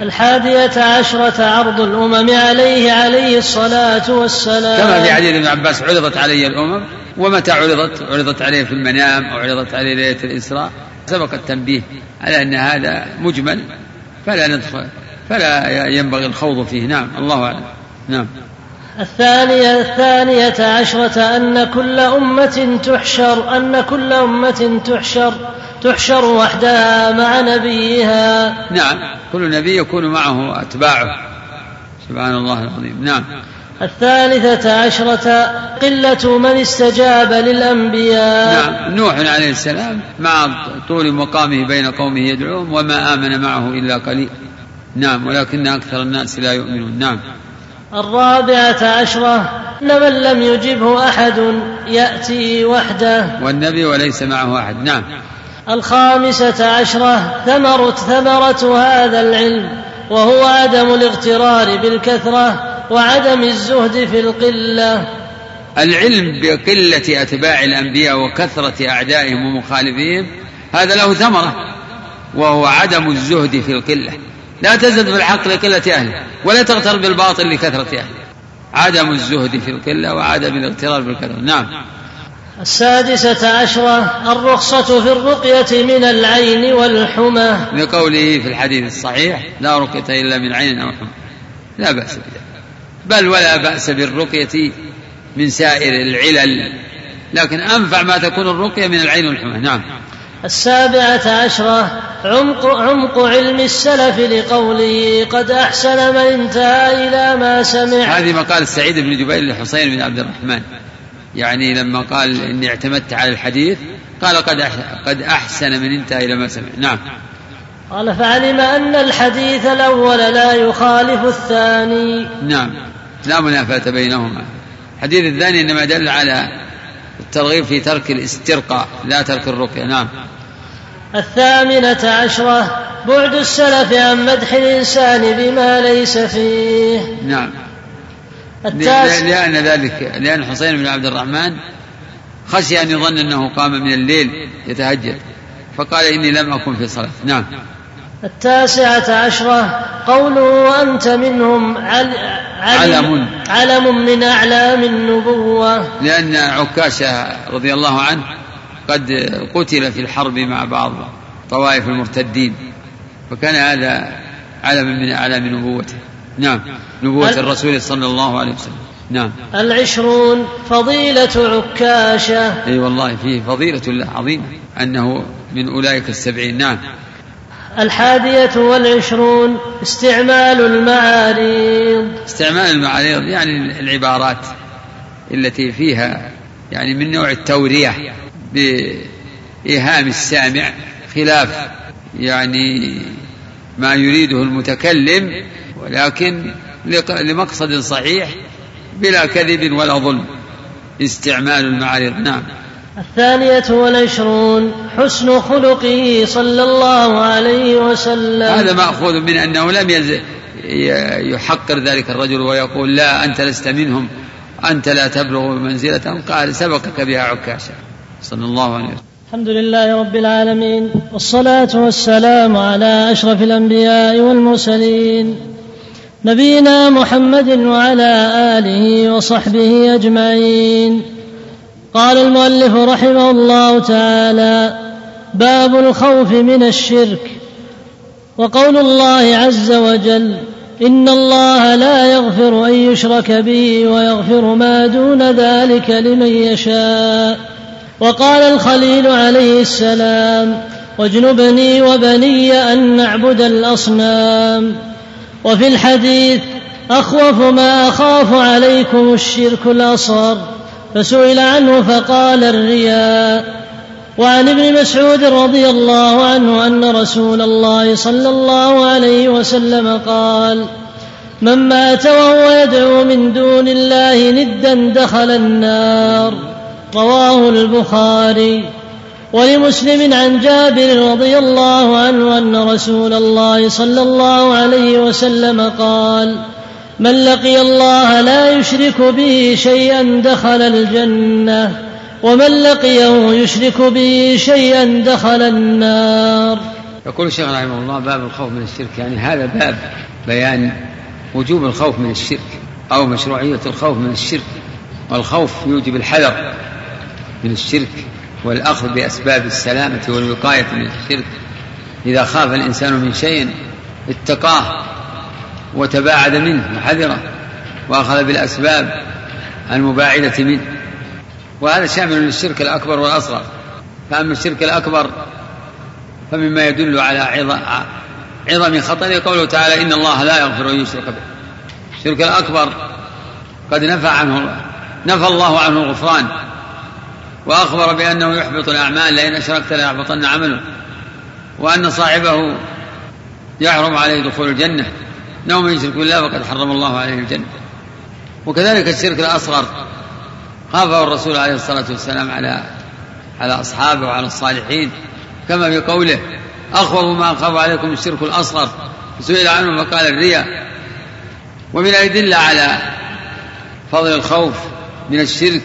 الحادية عشرة عرض الأمم عليه عليه الصلاة والسلام. كما في حديث ابن عباس عرضت علي الأمم ومتى عرضت؟ عرضت عليه في المنام أو عرضت عليه ليلة الإسراء. سبق التنبيه على أن هذا مجمل فلا ندخل فلا ينبغي الخوض فيه. نعم الله أعلم. نعم. الثانية الثانية عشرة أن كل أمة تحشر أن كل أمة تحشر. تحشر وحدها مع نبيها. نعم كل نبي يكون معه أتباعه. سبحان الله العظيم. نعم. الثالثة عشرة قلة من استجاب للأنبياء. نعم. نوح عليه السلام مع طول مقامه بين قومه يدعوهم وما آمن معه إلا قليل. نعم ولكن أكثر الناس لا يؤمنون. نعم. الرابعة عشرة أن من لم يجبه أحد يأتي وحده. والنبي وليس معه أحد. نعم. الخامسة عشرة ثمرة ثمرة هذا العلم وهو عدم الاغترار بالكثرة وعدم الزهد في القلة. العلم بقلة أتباع الأنبياء وكثرة أعدائهم ومخالفيهم هذا له ثمرة وهو عدم الزهد في القلة. لا تزد في الحق لقلة أهله ولا تغتر بالباطل لكثرة أهله. عدم الزهد في القلة وعدم الاغترار بالكثرة. نعم. السادسة عشرة الرخصة في الرقية من العين والحمى. لقوله في الحديث الصحيح لا رقية إلا من عين أو حمى. لا بأس بذلك. بل ولا بأس بالرقية من سائر العلل. لكن أنفع ما تكون الرقية من العين والحمى. نعم. السابعة عشرة عمق, عمق علم السلف لقوله قد أحسن من انتهى إلى ما سمع. هذه مقال سعيد بن جبير لحسين بن عبد الرحمن. يعني لما قال إني اعتمدت على الحديث قال قد قد أحسن من انتهى إلى ما سمع نعم. قال فعلم أن الحديث الأول لا يخالف الثاني. نعم. لا منافاة بينهما. الحديث الثاني إنما دل على الترغيب في ترك الاسترقاء لا ترك الرقية. نعم. الثامنة عشرة بعد السلف عن مدح الإنسان بما ليس فيه. نعم. التاسع لأن ذلك لأن حسين بن عبد الرحمن خشي أن يظن أنه قام من الليل يتهجد. فقال إني لم أكن في صلاة نعم. التاسعة عشرة قوله وأنت منهم عل علم, علم. من أعلام النبوة. لأن عكاشة رضي الله عنه قد قتل في الحرب مع بعض طوائف المرتدين. فكان هذا علم من أعلام نبوته نعم. نبوة الرسول صلى الله عليه وسلم. نعم. العشرون فضيلة عكاشة. أي والله فيه فضيلة عظيمة أنه من أولئك السبعين. نعم. الحادية والعشرون استعمال المعاريض استعمال المعاريض يعني العبارات التي فيها يعني من نوع التورية بإيهام السامع خلاف يعني ما يريده المتكلم ولكن لمقصد صحيح بلا كذب ولا ظلم. استعمال المعارض نعم. الثانية والعشرون حسن خلقه صلى الله عليه وسلم. هذا مأخوذ من أنه لم يز... يحقر ذلك الرجل ويقول لا أنت لست منهم أنت لا تبلغ منزلة قال سبقك بها عكاشة صلى الله عليه وسلم. الحمد لله رب العالمين والصلاة والسلام على أشرف الأنبياء والمرسلين. نبينا محمد وعلى آله وصحبه أجمعين. قال المؤلف رحمه الله تعالى باب الخوف من الشرك. وقول الله عز وجل إن الله لا يغفر أن يشرك به ويغفر ما دون ذلك لمن يشاء. وقال الخليل عليه السلام واجنبني وبني أن نعبد الأصنام. وفي الحديث أخوف ما أخاف عليكم الشرك الأصغر فسئل عنه فقال الرياء وعن ابن مسعود رضي الله عنه أن رسول الله صلى الله عليه وسلم قال من مات وهو يدعو من دون الله ندا دخل النار رواه البخاري ولمسلم عن جابر رضي الله عنه أن رسول الله صلى الله عليه وسلم قال من لقي الله لا يشرك به شيئا دخل الجنة ومن لقيه يشرك به شيئا دخل النار. يقول الشيخ رحمه الله باب الخوف من الشرك. يعني هذا باب بيان وجوب الخوف من الشرك أو مشروعية الخوف من الشرك والخوف يوجب الحذر من الشرك. والأخذ بأسباب السلامة والوقاية من الشرك. إذا خاف الإنسان من شيء اتقاه وتباعد منه وحذره وأخذ بالأسباب المباعدة منه. وهذا شامل للشرك الأكبر والأصغر. فأما الشرك الأكبر فمما يدل على عظم خطره قوله تعالى إن الله لا يغفر أن يشرك به. الشرك الأكبر قد نفى عنه نفى الله عنه الغفران وأخبر بأنه يحبط الأعمال لئن أشركت ليحبطن عمله وأن صاحبه يحرم عليه دخول الجنة. من يشرك بالله فقد حرم الله عليه الجنة. وكذلك الشرك الأصغر. خافه الرسول عليه الصلاة والسلام على على أصحابه وعلى الصالحين. كما في قوله أخوف ما أخاف عليكم الشرك الأصغر. سئل عنه فقال الرياء. ومن الأدلة على فضل الخوف من الشرك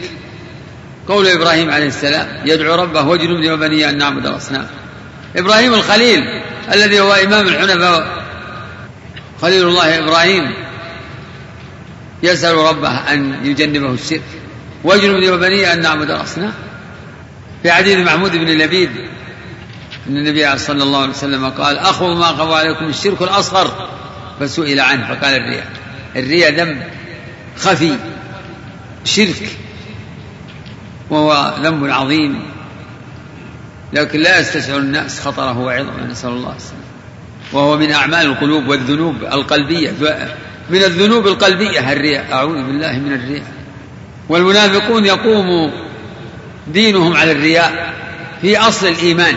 قول إبراهيم عليه السلام يدعو ربه واجنبني وبني أن نعبد الأصنام إبراهيم الخليل الذي هو إمام الحنفاء. خليل الله إبراهيم يسأل ربه أن يجنبه الشرك. واجنبني وبني أن نعبد الأصنام في حديث محمود بن لبيد أن النبي صلى الله عليه وسلم قال أخوض ما أخاف عليكم الشرك الأصغر. فسئل عنه فقال الرياء. الرياء ذنب خفي شرك. وهو ذنب عظيم. لكن لا يستشعر الناس خطره وعظمه نسأل الله السلامة. وهو من أعمال القلوب والذنوب القلبية. من الذنوب القلبية الرياء. أعوذ بالله من الرياء. والمنافقون يقوم دينهم على الرياء في أصل الإيمان.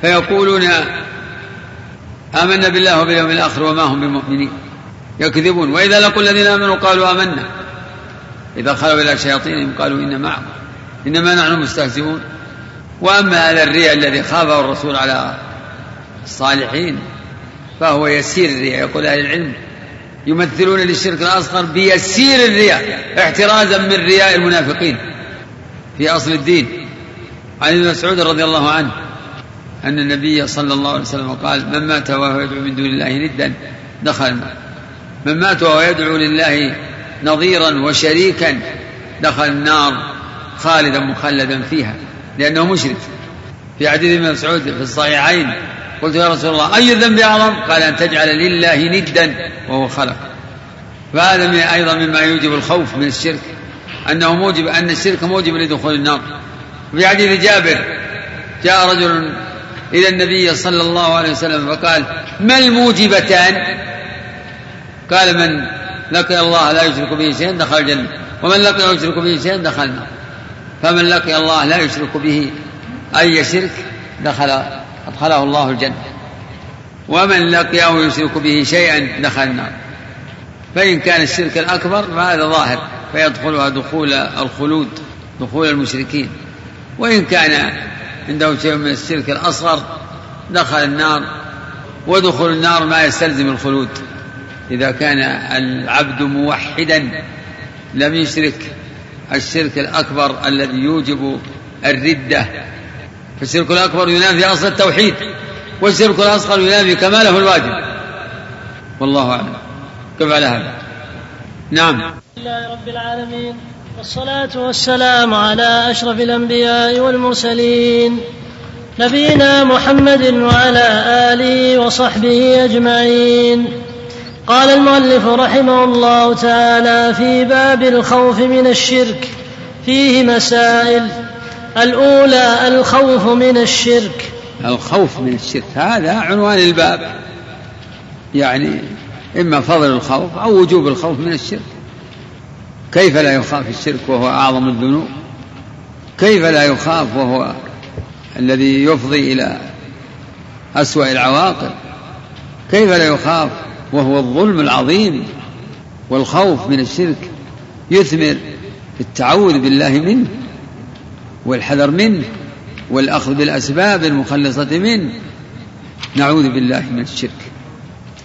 فيقولون آمنا بالله وباليوم الآخر وما هم بمؤمنين. يكذبون. وإذا لقوا الذين آمنوا قالوا آمنا. إذا خلوا إلى شياطينهم قالوا إنا معكم. إنما نحن مستهزئون. وأما هذا الرياء الذي خافه الرسول على الصالحين فهو يسير الرياء يقول أهل العلم يمثلون للشرك الأصغر بيسير الرياء احترازا من رياء المنافقين. في أصل الدين عن ابن مسعود رضي الله عنه أن النبي صلى الله عليه وسلم قال من مات وهو يدعو من دون الله ندا دخل من مات وهو يدعو لله نظيرا وشريكا دخل النار خالدا مخلدا فيها لأنه مشرك. في حديث ابن مسعود في الصحيحين قلت يا رسول الله أي الذنب أعظم؟ قال أن تجعل لله ندا وهو خلق. فهذا من أيضا مما يوجب الخوف من الشرك أنه موجب أن الشرك موجب لدخول النار. في حديث جابر جاء رجل إلى النبي صلى الله عليه وسلم فقال ما الموجبتان؟ قال من لقي الله لا يشرك به شيئا دخل الجنة. ومن لقي يشرك به شيئا دخل النار. فمن لقي الله لا يشرك به أي شرك دخل أدخله الله الجنة. ومن لقيه يشرك به شيئا دخل النار. فإن كان الشرك الأكبر فهذا ظاهر فيدخلها دخول الخلود دخول المشركين. وإن كان عنده شيء من الشرك الأصغر دخل النار. ودخول النار ما يستلزم الخلود. إذا كان العبد موحدا لم يشرك الشرك الأكبر الذي يوجب الردة. فالشرك الأكبر ينافي أصل التوحيد والشرك الأصغر ينافي كماله الواجب. والله أعلم. كيف على هذا؟ نعم. لله رب العالمين والصلاة والسلام على أشرف الأنبياء والمرسلين نبينا محمد وعلى آله وصحبه أجمعين. قال المؤلف رحمه الله تعالى في باب الخوف من الشرك فيه مسائل. الأولى الخوف من الشرك. الخوف من الشرك هذا عنوان الباب. يعني إما فضل الخوف أو وجوب الخوف من الشرك. كيف لا يخاف الشرك وهو أعظم الذنوب؟ كيف لا يخاف وهو الذي يفضي إلى أسوأ العواقب؟ كيف لا يخاف وهو الظلم العظيم والخوف من الشرك يثمر التعوذ بالله منه والحذر منه والأخذ بالأسباب المخلصة منه. نعوذ بالله من الشرك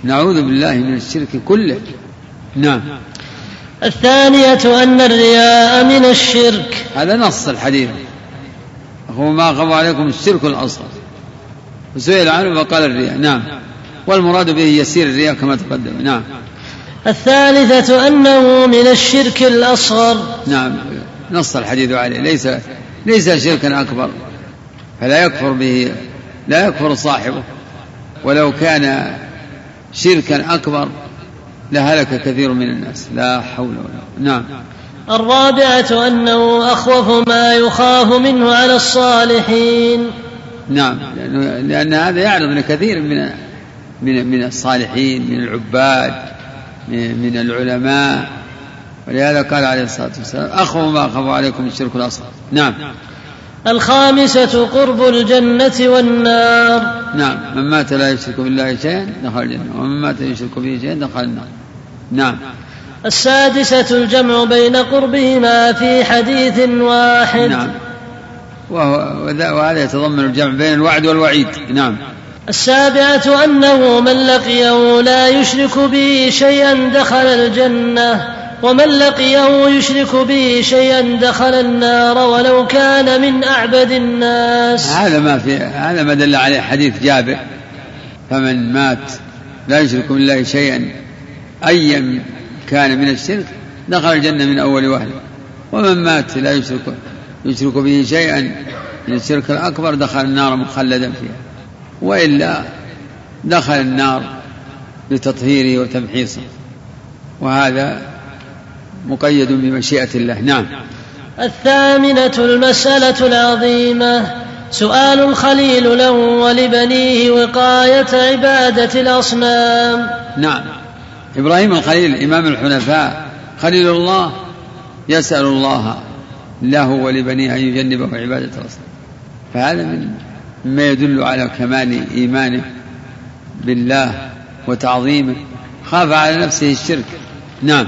نعوذ بالله من الشرك كله. نعم. الثانية أن الرياء من الشرك. هذا نص الحديث. هو ما خف عليكم الشرك الأصغر. وسئل عنه فقال الرياء. نعم. والمراد به يسير الرياء كما تقدم. نعم. الثالثة أنه من الشرك الأصغر. نعم. نص الحديث عليه. ليس ليس شركا أكبر. فلا يكفر به لا يكفر صاحبه. ولو كان شركا أكبر لهلك كثير من الناس. لا حول ولا نعم. الرابعة أنه أخوف ما يخاف منه على الصالحين. نعم. لأن هذا يعرض لكثير من من من الصالحين من العباد من العلماء. ولهذا قال عليه الصلاة والسلام أخوف ما أخاف عليكم الشرك الأصغر. نعم. الخامسة قرب الجنة والنار. نعم. من مات لا يشرك بالله شيئا دخل الجنة. ومن مات يشرك به شيئا دخل النار. نعم. السادسة الجمع بين قربهما في حديث واحد. نعم. وهو وهذا يتضمن الجمع بين الوعد والوعيد. نعم. السابعة أنه من لقيه لا يشرك به شيئا دخل الجنة ومن لقيه يشرك به شيئا دخل النار ولو كان من أعبد الناس. هذا ما في هذا ما دل عليه حديث جابر. فمن مات لا يشرك بالله شيئا أيا كان من الشرك دخل الجنة من أول وهلة ومن مات لا يشرك يشرك به شيئا من الشرك الأكبر دخل النار مخلدا فيها. وإلا دخل النار بتطهيره وتمحيصه. وهذا مقيد بمشيئة الله. نعم. الثامنة المسألة العظيمة سؤال الخليل له ولبنيه وقاية عبادة الأصنام. نعم. إبراهيم الخليل إمام الحنفاء خليل الله يسأل الله له ولبنيه أن يجنبه عبادة الأصنام. فهذا من مما يدل على كمال إيمانه بالله وتعظيمه. خاف على نفسه الشرك. نعم.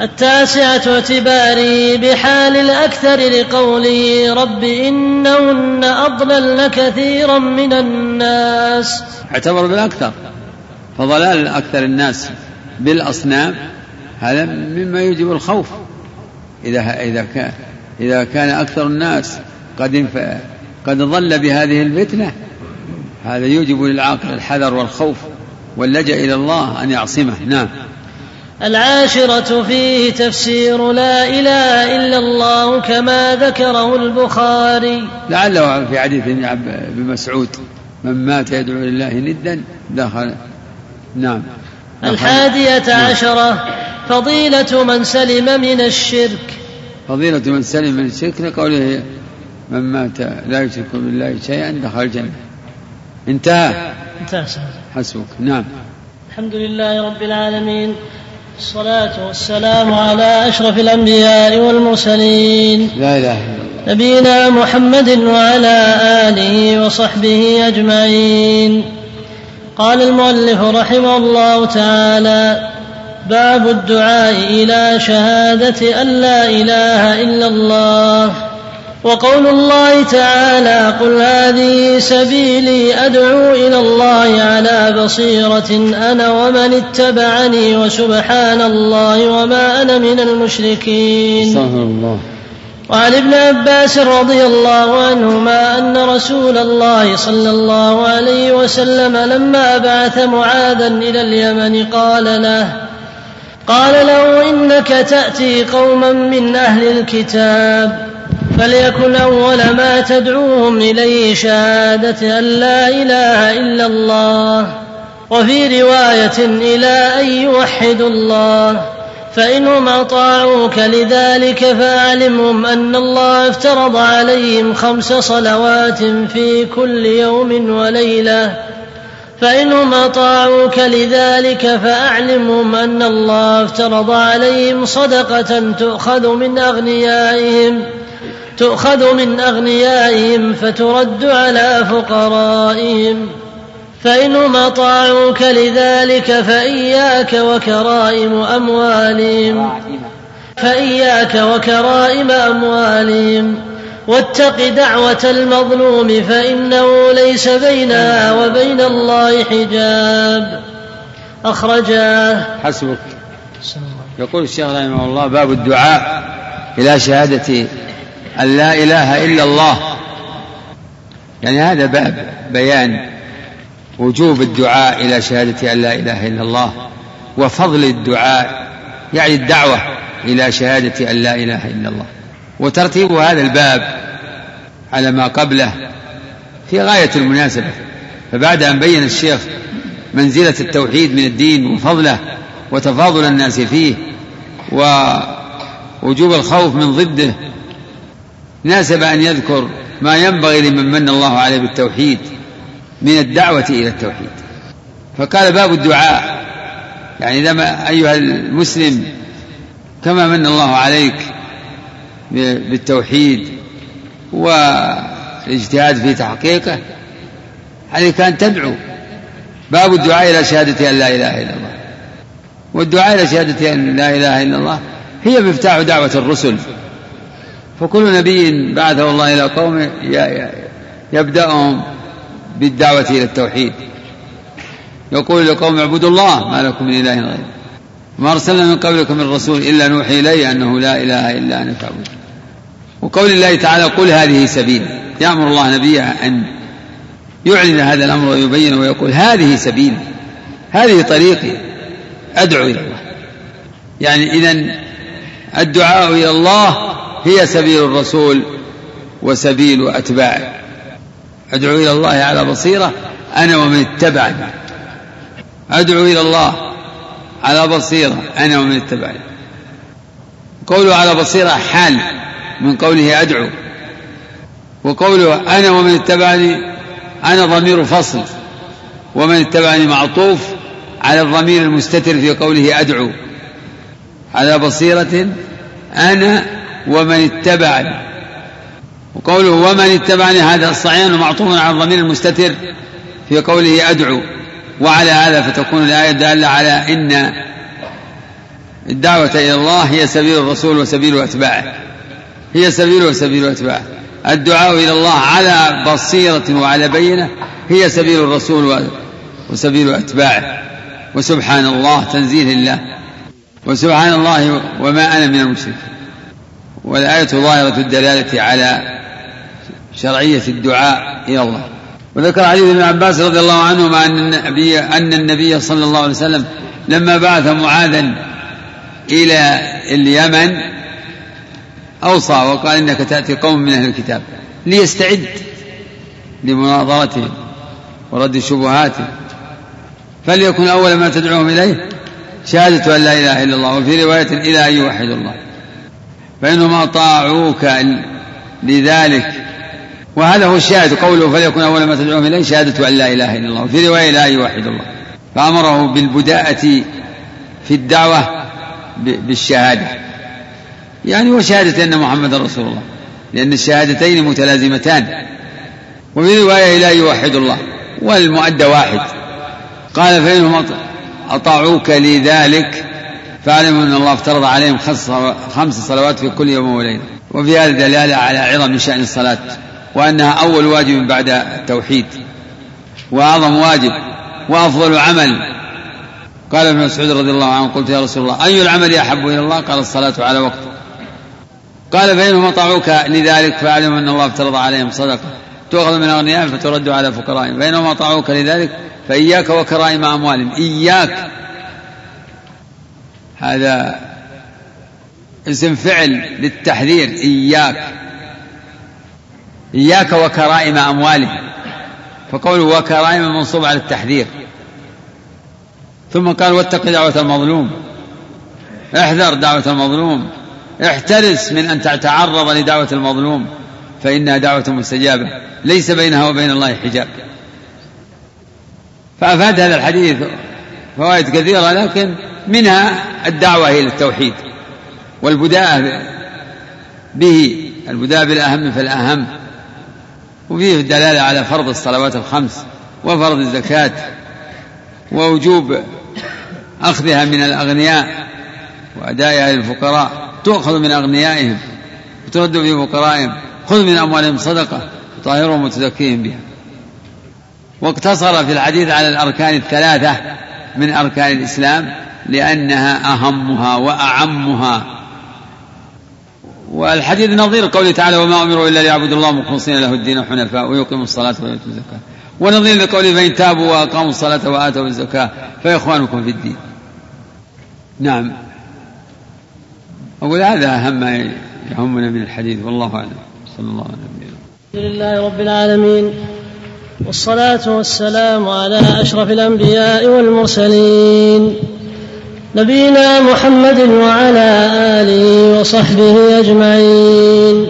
التاسعة اعتباره بحال الأكثر لقوله رب إنهن أضللن كثيرا من الناس. اعتبر بالأكثر. فضلال أكثر الناس بالأصنام هذا مما يوجب الخوف. إذا إذا كان إذا كان أكثر الناس قد قد ضل بهذه الفتنة. هذا يوجب للعاقل الحذر والخوف واللجأ إلى الله أن يعصمه. نعم. العاشرة فيه تفسير لا إله إلا الله كما ذكره البخاري. لعله في حديث ابن مسعود من مات يدعو لله ندا دخل نعم. الحادية نعم. عشرة فضيلة من سلم من الشرك. فضيلة من سلم من الشرك لقوله من مات لا يشرك بالله شيئا دخل الجنة. انتهى. انتهى حسبك. نعم. الحمد لله رب العالمين. الصلاة والسلام على أشرف الأنبياء والمرسلين. لا إله إلا الله. نبينا محمد وعلى آله وصحبه أجمعين. قال المؤلف رحمه الله تعالى باب الدعاء إلى شهادة أن لا إله إلا الله. وقول الله تعالى قل هذه سبيلي أدعو إلى الله على بصيرة أنا ومن اتبعني وسبحان الله وما أنا من المشركين. الله. وعن ابن عباس رضي الله عنهما أن رسول الله صلى الله عليه وسلم لما بعث معاذا إلى اليمن قال له قال له إنك تأتي قوما من أهل الكتاب. فليكن أول ما تدعوهم إليه شهادة أن لا إله إلا الله. وفي رواية إلى أن يوحدوا الله. فإنهم أطاعوك لذلك فأعلمهم أن الله افترض عليهم خمس صلوات في كل يوم وليلة. فإنهم أطاعوك لذلك فأعلمهم أن الله افترض عليهم صدقة تؤخذ من أغنيائهم. تؤخذ من أغنيائهم فترد على فقرائهم. فإنهم أطاعوك لذلك فإياك وكرائم أموالهم. فإياك وكرائم أموالهم. واتق دعوة المظلوم فإنه ليس بينها وبين الله حجاب. أخرجاه. حسبك. يقول الشيخ رحمه الله باب الدعاء إلى شهادة أن لا إله إلا الله. يعني هذا باب بيان وجوب الدعاء إلى شهادة أن لا إله إلا الله وفضل الدعاء يعني الدعوة إلى شهادة أن لا إله إلا الله. وترتيب هذا الباب على ما قبله في غاية المناسبة. فبعد أن بين الشيخ منزلة التوحيد من الدين وفضله وتفاضل الناس فيه ووجوب الخوف من ضده ناسب أن يذكر ما ينبغي لمن من الله عليه بالتوحيد من الدعوة إلى التوحيد. فقال باب الدعاء. يعني إذا أيها المسلم كما من الله عليك بالتوحيد والاجتهاد في تحقيقه عليك أن تدعو. باب الدعاء إلى شهادة أن لا إله إلا الله. والدعاء إلى شهادة أن لا إله إلا الله هي مفتاح دعوة الرسل. فكل نبي بعثه الله إلى قومه يبدأهم بالدعوة إلى التوحيد. يقول لقوم اعبدوا الله ما لكم من إله غيره. ما أرسلنا من قبلكم من رسول إلا نوحي إليه أنه لا إله إلا أنا فاعبدون. وقول الله تعالى قل هذه سبيل. يأمر الله نبيه أن يعلن هذا الأمر ويبين ويقول هذه سبيل. هذه طريقي أدعو إلى الله. يعني إذا الدعاء إلى الله هي سبيل الرسول وسبيل أتباعه. أدعو إلى الله على بصيرة أنا ومن اتبعني. أدعو إلى الله على بصيرة أنا ومن اتبعني. قوله على بصيرة حال من قوله أدعو. وقوله أنا ومن اتبعني أنا ضمير فصل. ومن اتبعني معطوف على الضمير المستتر في قوله أدعو. على بصيرة أنا ومن اتبعني. وقوله ومن اتبعني هذا الصعيان معطوف على الضمير المستتر في قوله أدعو. وعلى هذا فتكون الآية دالة على أن الدعوة إلى الله هي سبيل الرسول وسبيل أتباعه. هي سبيل وسبيل أتباعه. الدعاء إلى الله على بصيرة وعلى بينة هي سبيل الرسول وسبيل أتباعه. وسبحان الله تنزيه الله. وسبحان الله وما أنا من المشركين. والآية ظاهرة الدلالة على شرعية الدعاء إلى الله. وذكر علي بن عباس رضي الله عنهما أن النبي أن النبي صلى الله عليه وسلم لما بعث معاذا إلى اليمن أوصى وقال إنك تأتي قوم من أهل الكتاب ليستعد لمناظرتهم ورد شبهاتهم. فليكن أول ما تدعوهم إليه شهادة أن لا إله إلا الله. وفي رواية إلى أن يوحدوا الله. فإنهم أطاعوك لذلك. وهذا هو الشاهد قوله فليكن أول ما تدعوهم إليه شهادة أن لا إله إلا الله. وفي رواية لا يوحد الله. فأمره بالبداءة في الدعوة بالشهادة. يعني وشهادة أن محمد رسول الله. لأن الشهادتين متلازمتان. وفي رواية لا يوحد الله. والمؤدى واحد. قال فإنهم أطاعوك لذلك. فاعلموا أن الله افترض عليهم خمس صلوات في كل يوم وليلة. وفي هذا دلالة على عظم شأن الصلاة وأنها أول واجب بعد التوحيد. وأعظم واجب وأفضل عمل. قال ابن مسعود رضي الله عنه قلت يا رسول الله أي العمل أحب إلى الله؟ قال الصلاة على وقته قال فإنهم أطاعوك لذلك فاعلموا أن الله افترض عليهم صدقة. تؤخذ من أغنيائهم فترد على فقرائهم. فإنهم أطاعوك لذلك فإياك وكرائم أموالهم. إياك. هذا اسم فعل للتحذير إياك. إياك وكرائم أموالهم. فقوله وكرائم منصوب على التحذير. ثم قال واتق دعوة المظلوم. احذر دعوة المظلوم. احترس من أن تتعرض لدعوة المظلوم. فإنها دعوة مستجابة. ليس بينها وبين الله حجاب. فأفاد هذا الحديث فوائد كثيرة لكن منها الدعوة إلى التوحيد والبداءة به البداء بالأهم فالأهم وفيه الدلالة على فرض الصلوات الخمس وفرض الزكاة ووجوب أخذها من الأغنياء وأدائها للفقراء تؤخذ من أغنيائهم وترد في فقرائهم. خذ من أموالهم صدقة تطهرهم وتزكيهم بها. واقتصر في الحديث على الأركان الثلاثة من أركان الإسلام. لأنها أهمها وأعمها. والحديث نظير قوله تعالى وما امروا الا ليعبدوا الله مخلصين له الدين حنفاء ويقيموا الصلاه ويؤتوا الزكاه. ونظير لقوله فان تابوا واقاموا الصلاه واتوا الزكاه فاخوانكم في الدين. نعم. أقول هذا أهم ما يهمنا من الحديث والله أعلم. صلى الله عليه وسلم الحمد لله رب العالمين. والصلاة والسلام على أشرف الأنبياء والمرسلين. نبينا محمد وعلى آله وصحبه أجمعين.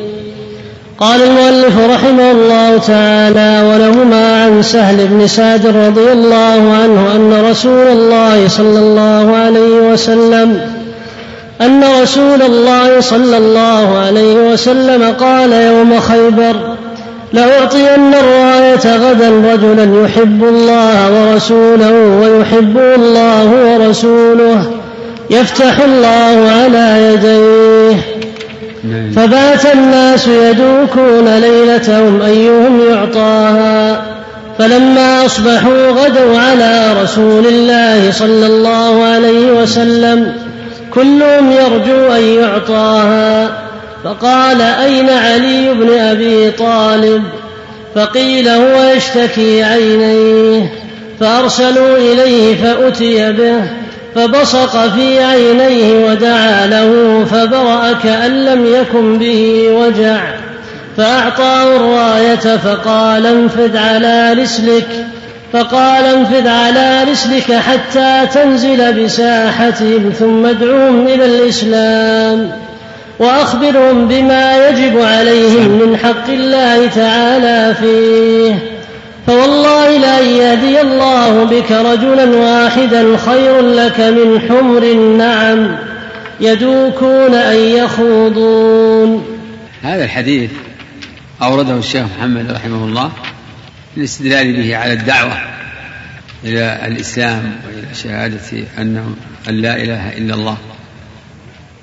قال المؤلف رحمه الله تعالى ولهما عن سهل بن سعد رضي الله عنه أن رسول الله صلى الله عليه وسلم أن رسول الله صلى الله عليه وسلم قال يوم خيبر لأعطين الراية غدا رجلا يحب الله ورسوله ويحبه الله ورسوله يفتح الله على يديه. نعم. فبات الناس يدوكون ليلتهم أيهم يعطاها. فلما أصبحوا غدوا على رسول الله صلى الله عليه وسلم كلهم يرجو أن يعطاها. فقال أين علي بن أبي طالب؟ فقيل هو يشتكي عينيه فأرسلوا إليه فأتي به فبصق في عينيه ودعا له فبرأ كأن لم يكن به وجع فأعطاه الراية فقال انفذ على رسلك فقال انفذ على رسلك حتى تنزل بساحتهم ثم ادعوهم إلى الإسلام. وأخبرهم بما يجب عليهم من حق الله تعالى فيه. فوالله لأن يهدي الله بك رجلا واحدا خير لك من حمر النعم يدوكون أن يخوضون. هذا الحديث أورده الشيخ محمد رحمه الله للاستدلال به على الدعوة إلى الإسلام وإلى شهادة أن لا إله إلا الله.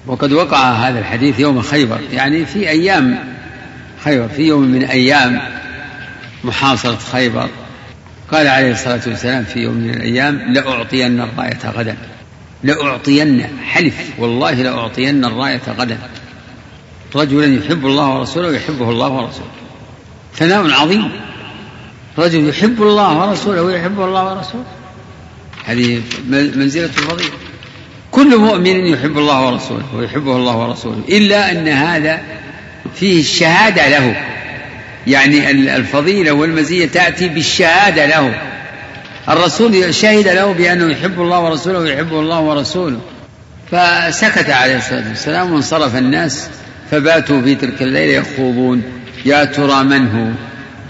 وقد وقع هذا الحديث يوم خيبر. يعني في أيام خيبر في يوم من أيام محاصرة خيبر. قال عليه الصلاة والسلام في يوم من الأيام لأعطين الراية غدا. لأعطين حلف والله لأعطين الراية غدا. رجلا يحب الله ورسوله ويحبه الله ورسوله. ثناء عظيم. رجل يحب الله ورسوله ويحب الله ورسوله. هذه منزلة فضيلة كل مؤمن يحب الله ورسوله ويحبه الله ورسوله إلا أن هذا فيه الشهادة له. يعني الفضيلة والمزية تأتي بالشهادة له. الرسول شهد له بأنه يحب الله ورسوله ويحبه الله ورسوله. فسكت عليه الصلاة والسلام وانصرف الناس فباتوا في تلك الليلة يخوضون. يا ترى من هو؟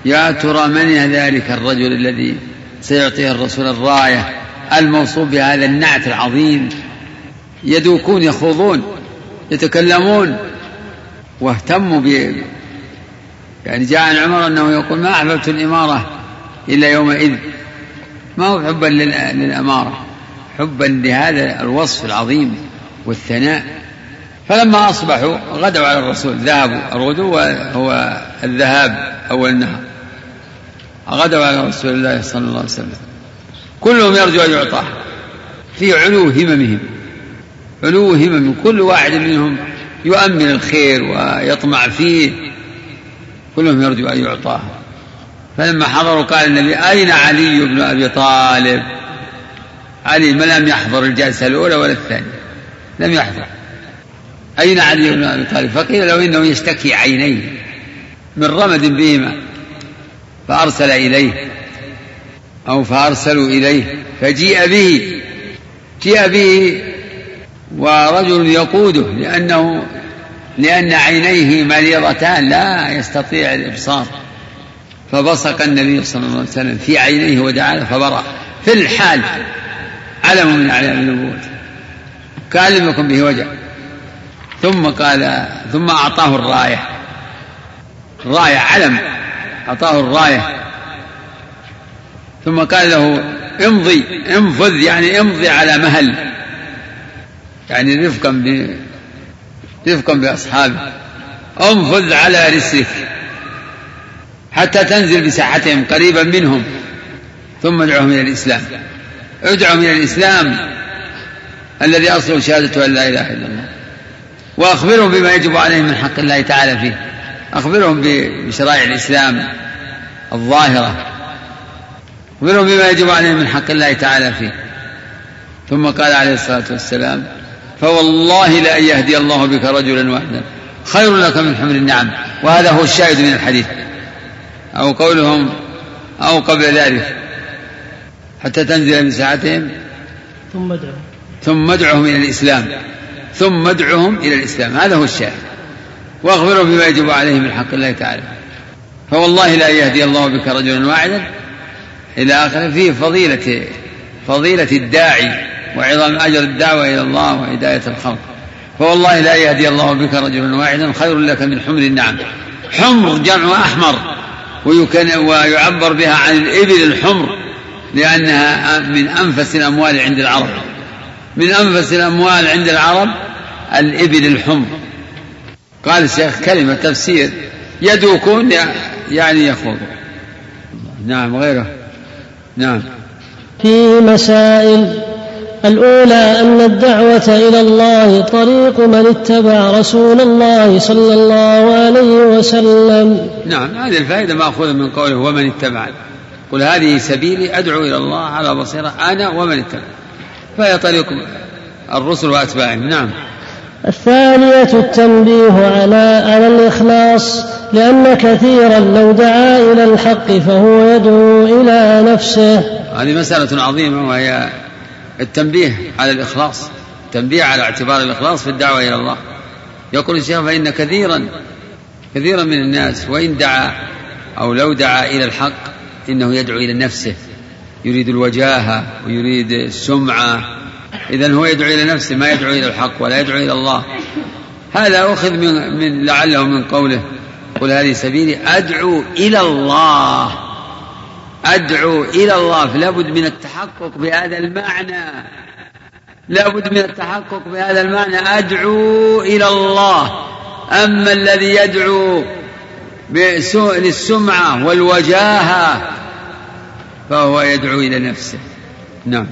يا ترى من ذلك الرجل الذي سيعطيه الرسول الراية الموصوف بهذا النعت العظيم؟ يدوكون يخوضون يتكلمون. واهتموا ب يعني جاء عن عمر أنه يقول ما أحببت الإمارة إلا يومئذ. ما هو حبا للأمارة حبا لهذا الوصف العظيم والثناء. فلما أصبحوا غدوا على الرسول ذهبوا الغدو هو الذهاب اول النهار. غدوا على رسول الله صلى الله عليه وسلم. كلهم يرجو أن يعطاه في علو هممهم. علو همم كل واحد منهم يؤمن الخير ويطمع فيه. كلهم يرجو أن يعطاه. فلما حضروا قال النبي أين علي بن أبي طالب؟ علي ما لم يحضر الجلسة الأولى ولا الثانية. لم يحضر. أين علي بن أبي طالب؟ فقيل له إنه يشتكي عينيه من رمد بهما. فأرسل إليه. أو فأرسلوا إليه. فجيء به. جيء به ورجل يقوده لأنه لأن عينيه مريضتان لا يستطيع الإبصار. فبصق النبي صلى الله عليه وسلم في عينيه ودعا له فبرأ. في الحال علم من أعلام النبوة. كان لم يكن به وجع. ثم قال ثم أعطاه الراية. الراية علم. أعطاه الراية. ثم قال له امضي انفذ يعني امضي على مهل. يعني رفقا ب رفقا بأصحابه انفذ على رسلك حتى تنزل بساحتهم قريبا منهم ثم ادعهم إلى الإسلام. ادعهم إلى الإسلام الذي أصله شهادة أن لا إله إلا الله. وأخبرهم بما يجب عليهم من حق الله تعالى فيه. أخبرهم بشرائع الإسلام الظاهرة. أخبرهم بما يجب عليهم من حق الله تعالى فيه. ثم قال عليه الصلاة والسلام فوالله لأن يهدي الله بك رجلا واحدا. خير لك من حمر النعم. وهذا هو الشاهد من الحديث. أو قولهم أو قبل ذلك. حتى تنزل من ساعتهم. ثم ادعهم. ثم ادعهم إلى الإسلام. ثم ادعهم إلى الإسلام. هذا هو الشاهد. واخبرهم بما يجب عليهم من حق الله تعالى. فوالله لا يهدي الله بك رجلا واحدا. إلى آخره فيه فضيلة فضيلة الداعي. وعظم أجر الدعوة إلى الله وهداية الخلق. فوالله لا يهدي الله بك رجلا واحدا خير لك من حمر النعم. حمر جمع أحمر ويعبر بها عن الإبل الحمر لأنها من أنفس الأموال عند العرب. من أنفس الأموال عند العرب الإبل الحمر. قال الشيخ كلمة تفسير يدوكون يعني يخوضون. نعم غيره. نعم. في مسائل الأولى أن الدعوة إلى الله طريق من اتبع رسول الله صلى الله عليه وسلم. نعم هذه الفائدة مأخوذة من قوله ومن اتبع قل هذه سبيلي أدعو إلى الله على بصيرة أنا ومن اتبع فهي طريق الرسل وأتباعهم. نعم. الثانية التنبيه على على الإخلاص لأن كثيرا لو دعا إلى الحق فهو يدعو إلى نفسه. هذه مسألة عظيمة وهي التنبيه على الإخلاص التنبيه على اعتبار الإخلاص في الدعوة إلى الله. يقول الشيخ فإن كثيرا كثيرا من الناس وإن دعا أو لو دعا إلى الحق إنه يدعو إلى نفسه يريد الوجاهة ويريد السمعة. إذا هو يدعو إلى نفسه ما يدعو إلى الحق ولا يدعو إلى الله. هذا أخذ من, من لعله من قوله قل هذه سبيلي أدعو إلى الله. أدعو إلى الله فلا بد من التحقق بهذا المعنى. لا بد من التحقق بهذا المعنى. أدعو إلى الله. أما الذي يدعو للسمعة والوجاهة فهو يدعو إلى نفسه. نعم.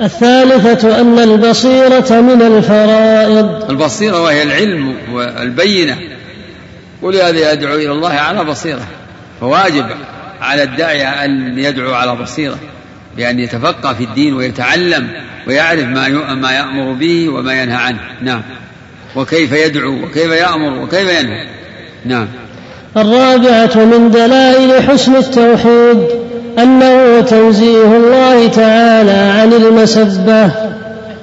الثالثة أن البصيرة من الفرائض. البصيرة وهي العلم والبينة. ولهذا يدعو إلى الله على بصيرة فواجب. على الداعية أن يدعو على بصيرة بأن يتفقه في الدين ويتعلم ويعرف ما ما يأمر به وما ينهى عنه. نعم. وكيف يدعو وكيف يأمر وكيف ينهى. نعم. الرابعة من دلائل حسن التوحيد أنه تنزيه الله تعالى عن المسبة.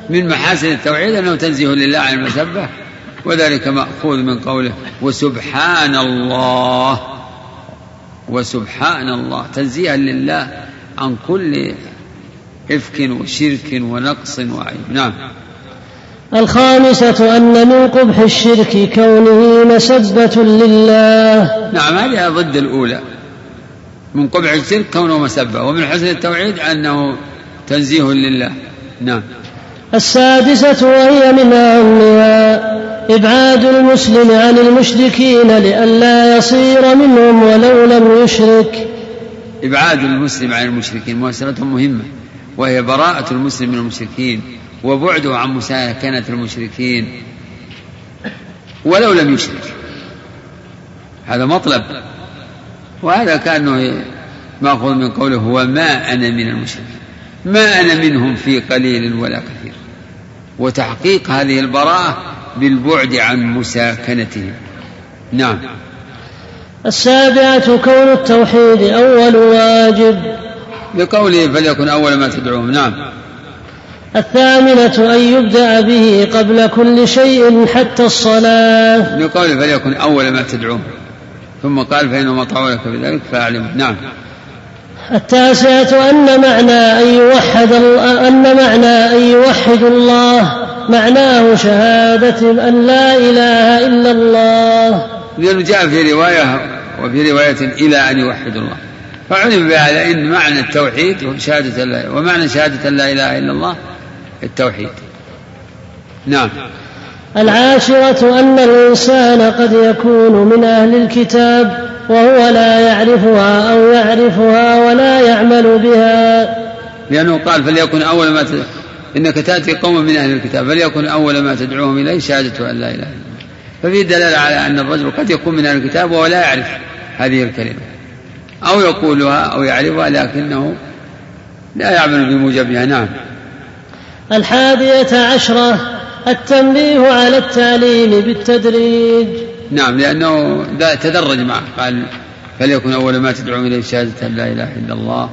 من محاسن التوحيد أنه تنزيه لله عن المسبة وذلك مأخوذ من قوله وسبحان الله. وسبحان الله تنزيها لله عن كل إفك وشرك ونقص وعيب. نعم. الخامسة أن من قبح الشرك كونه مسبة لله. نعم هذه ضد الأولى. من قبح الشرك كونه مسبة ومن حسن التوحيد أنه تنزيه لله. نعم. السادسة وهي من أهمها إبعاد المسلم عن المشركين لئلا يصير منهم ولو لم يشرك. إبعاد المسلم عن المشركين مسألة مهمة وهي براءة المسلم من المشركين وبعده عن مساكنة المشركين ولو لم يشرك. هذا مطلب. وهذا كأنه مأخوذ من قوله وما أنا من المشركين. ما أنا منهم في قليل ولا كثير. وتحقيق هذه البراءة بالبعد عن مساكنتهم. نعم. السابعة كون التوحيد أول واجب. بقوله فليكن أول ما تدعوهم نعم. الثامنة أن يبدأ به قبل كل شيء حتى الصلاة. بقوله فليكن أول ما تدعوهم ثم قال فإنهم أطاعوا لك بذلك فأعلموا نعم. التاسعة أن معنى أن يوحد أن معنى أن يوحد الله معناه شهادة أن لا إله إلا الله. لأنه جاء في رواية وفي رواية إلى أن يوحد الله. فعلم بهذا إن معنى التوحيد شهادة لا ومعنى شهادة لا إله إلا الله التوحيد. نعم. العاشرة أن الإنسان قد يكون من أهل الكتاب وهو لا يعرفها أو يعرفها ولا يعمل بها. لأنه قال فليكن أول ما إنك تأتي قوما من أهل الكتاب فليكن أول ما تدعوهم إليه شهادة أن لا إله إلا الله. ففي دلالة على أن الرجل قد يكون من أهل الكتاب وهو لا يعرف هذه الكلمة. أو يقولها أو يعرفها لكنه لا يعمل بموجبها. نعم. الحادية عشرة التنبيه على التعليم بالتدريج. نعم لأنه تدرج معه قال فليكن أول ما تدعو إليه شهادة لا إله إلا الله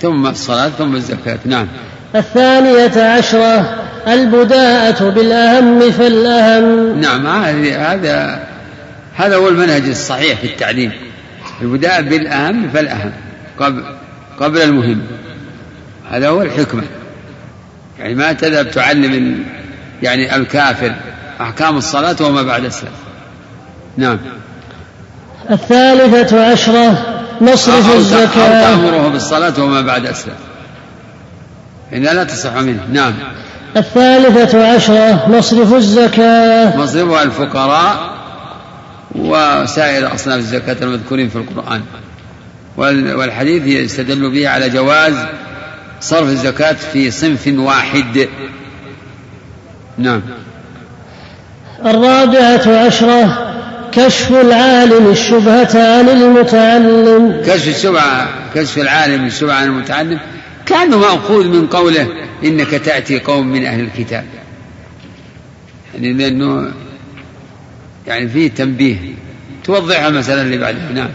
ثم الصلاة ثم الزكاة. نعم. الثانية عشرة البداءة بالأهم فالأهم. نعم هذا هذا هو المنهج الصحيح في التعليم. البداء بالأهم فالأهم قبل قبل المهم. هذا هو الحكمة. يعني ما تذهب تعلم يعني الكافر أحكام الصلاة وما بعد السلام. نعم. الثالثة عشرة نصرف الزكاة أو تأمره بالصلاة وما بعد السلام. إنها لا تصح منه. نعم. الثالثة عشرة نصرف الزكاة. مصرفها الفقراء وسائر أصناف الزكاة المذكورين في القرآن. والحديث يستدل به على جواز صرف الزكاة في صنف واحد. نعم. الرابعة عشرة كشف العالم الشبهة عن المتعلم. كشف الشبهة كشف العالم الشبهة عن المتعلم كأنه مأخوذ من قوله إنك تأتي قوم من أهل الكتاب. يعني لأنه يعني فيه تنبيه توضح المسألة اللي بعدها نعم.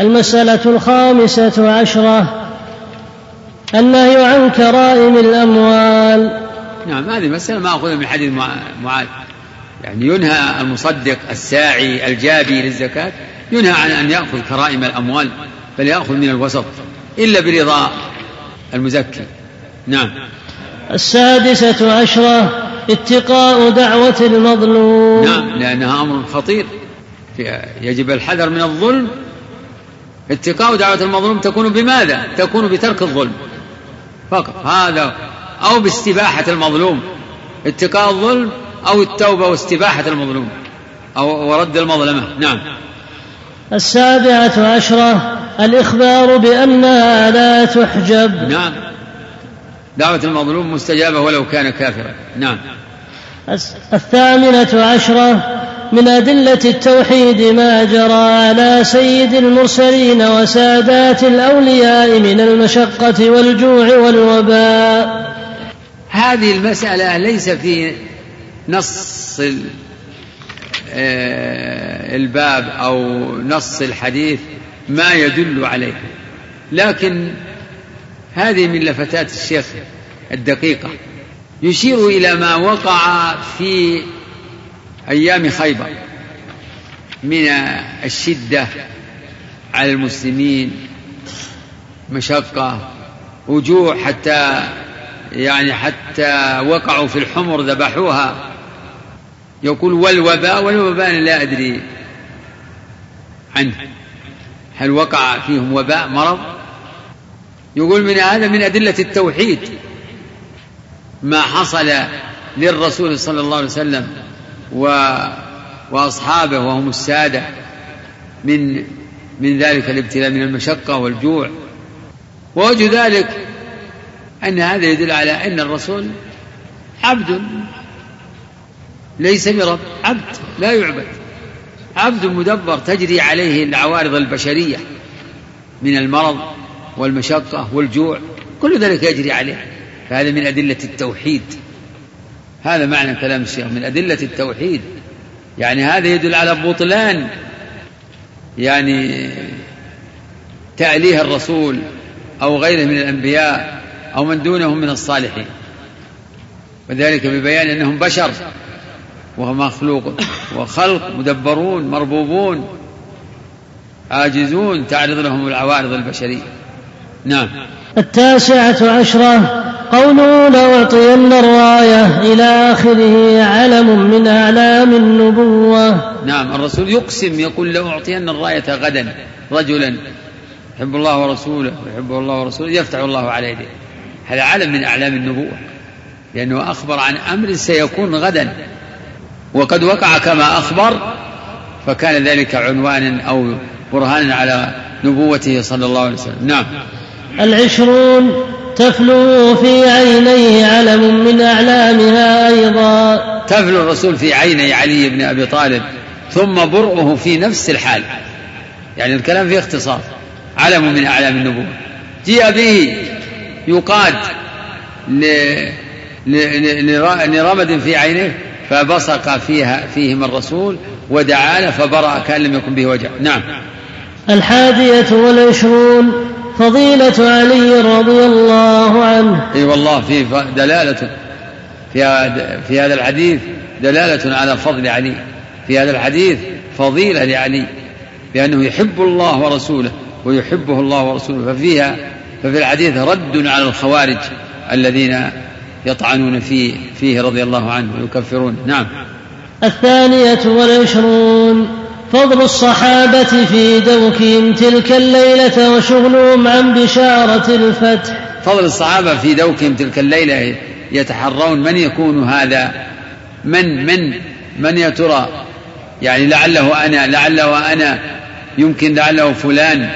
المسألة الخامسة عشرة النهي عن كرائم الأموال. نعم هذه مسألة مأخوذة من حديث معاذ. يعني ينهى المصدق الساعي الجابي للزكاة ينهى عن أن يأخذ كرائم الأموال بل يأخذ من الوسط إلا برضا المزكي. نعم. السادسة عشرة اتقاء دعوة المظلوم. نعم لأنها أمر خطير. يجب الحذر من الظلم. اتقاء دعوة المظلوم تكون بماذا؟ تكون بترك الظلم. فقط. هذا أو باستباحة المظلوم اتقاء الظلم أو التوبة واستباحة المظلوم أو ورد المظلمة. نعم. السابعة عشرة الإخبار بأنها لا تحجب. نعم. دعوة المظلوم مستجابة ولو كان كافرا. نعم. الثامنة عشرة من أدلة التوحيد ما جرى على سيد المرسلين وسادات الأولياء من المشقة والجوع والوباء. هذه المسألة ليس في نص آه، الباب أو نص الحديث ما يدل عليه. لكن هذه من لفتات الشيخ الدقيقة. يشير إلى ما وقع في أيام خيبر من الشدة على المسلمين مشقة وجوع حتى يعني حتى وقعوا في الحمر ذبحوها. يقول والوباء والوباء لا أدري عنه. هل وقع فيهم وباء مرض؟ يقول من هذا من أدلة التوحيد ما حصل للرسول صلى الله عليه وسلم و وأصحابه وهم السادة من من ذلك الابتلاء من المشقة والجوع. ووجه ذلك أن هذا يدل على أن الرسول عبد ليس برب عبد لا يعبد. عبد مدبر تجري عليه العوارض البشرية من المرض والمشقة والجوع كل ذلك يجري عليه. فهذا من أدلة التوحيد. هذا معنى كلام الشيخ من أدلة التوحيد. يعني هذا يدل على بطلان يعني تأليه الرسول أو غيره من الأنبياء. أو من دونهم من الصالحين. وذلك ببيان أنهم بشر وهو مخلوق وخلق مدبرون مربوبون عاجزون تعرض لهم العوارض البشرية. نعم. التاسعة عشرة. قوله لأعطين الراية إلى آخره علم من أعلام النبوة. نعم. الرسول يقسم يقول لأعطين الراية غدا رجلا يحب الله ورسوله ويحبه الله ورسوله يفتح الله على يديه. هذا علم من أعلام النبوة لأنه أخبر عن أمر سيكون غدا وقد وقع كما أخبر فكان ذلك عنوانا أو برهانا على نبوته صلى الله عليه وسلم. نعم. العشرون تفلو في عينيه علم من أعلامها أيضا. تفلو الرسول في عيني علي بن أبي طالب ثم برؤه في نفس الحال. يعني الكلام فيه اختصار. علم من أعلام النبوة. جيء به يقاد لرمد في عينه فبصق فيها فيهما الرسول ودعا له فبرأ كأن لم يكن به وجع. نعم. الحادية والعشرون فضيلة علي رضي الله عنه. إي والله في دلالة في في هذا الحديث دلالة على فضل علي. في هذا الحديث فضيلة لعلي بأنه يحب الله ورسوله ويحبه الله ورسوله ففيها ففي الحديث رد على الخوارج الذين يطعنون فيه فيه رضي الله عنه ويكفرون. نعم. الثانية والعشرون فضل الصحابة في دوكهم تلك الليلة وشغلهم عن بشارة الفتح. فضل الصحابة في دوكهم تلك الليلة يتحرون من يكون هذا؟ من من من يا ترى؟ يعني لعله أنا لعله أنا يمكن لعله فلان.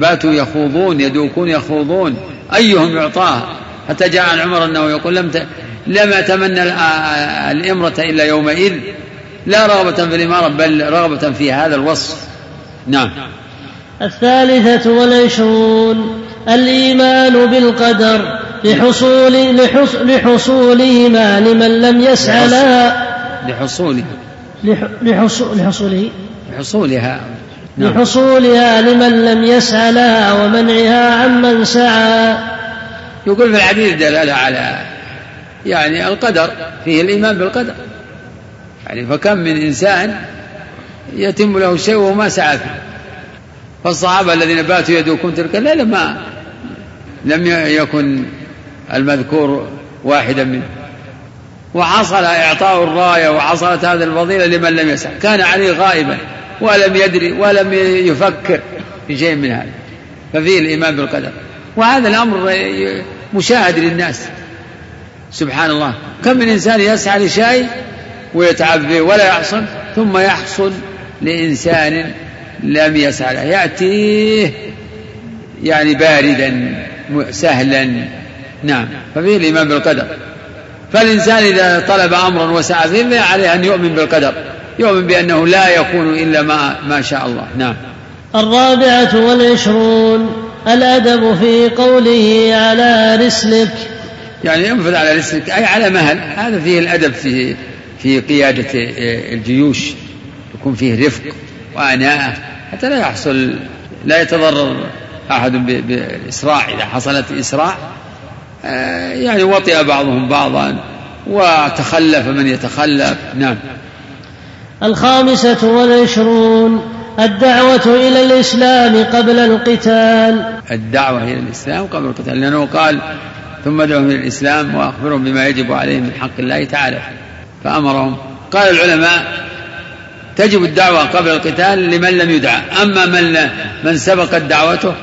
باتوا يخوضون يدوكون يخوضون. أيهم يعطاه؟ حتى جاء عن عمر أنه يقول لم ت... لم أتمنى الإمرة إلا يومئذ. لا رغبة في الإمارة بل رغبة في هذا الوصف. نعم. الثالثة والعشرون الإيمان بالقدر لحصول لحصولهما لمن لم يسعى لها. لحصوله لحصول لحصوله لحصولها. لحصولها لمن لم يسعى لها ومنعها عمن سعى. يقول في الحديث دلالة على يعني القدر فيه الإيمان بالقدر. يعني فكم من إنسان يتم له شيء وهو ما سعى فيه. فالصحابة الذين باتوا يدوكون تلك الليلة ما لم يكن المذكور واحدا منهم. وحصل إعطاء الراية وحصلت هذه الفضيلة لمن لم يسعى كان علي غائبا. ولم يدري ولم يفكر في شيء من هذا. ففيه الإيمان بالقدر. وهذا الأمر مشاهد للناس. سبحان الله كم من إنسان يسعى لشيء ويتعب به ولا يحصل ثم يحصل لإنسان لم يسعى له. يأتيه يعني باردا سهلا. نعم. ففيه الإيمان بالقدر. فالإنسان إذا طلب أمرا وسعى فيه عليه أن يؤمن بالقدر. يؤمن بأنه لا يكون إلا ما, ما شاء الله. نعم. الرابعة والعشرون الأدب في قوله على رسلك. يعني ينفذ على رسلك أي على مهل. هذا فيه الأدب في في قيادة الجيوش. يكون فيه رفق وأناءة. حتى لا يحصل لا يتضرر أحد بالإسراع إذا حصلت إسراع آه، يعني وطئ بعضهم بعضا وتخلف من يتخلف. نعم. الخامسة والعشرون الدعوة إلى الإسلام قبل القتال. الدعوة إلى الإسلام قبل القتال لأنه قال ثم ادعوهم إلى الإسلام وأخبرهم بما يجب عليهم من حق الله تعالى فأمرهم. قال العلماء تجب الدعوة قبل القتال لمن لم يدعى أما من من سبقت دعوته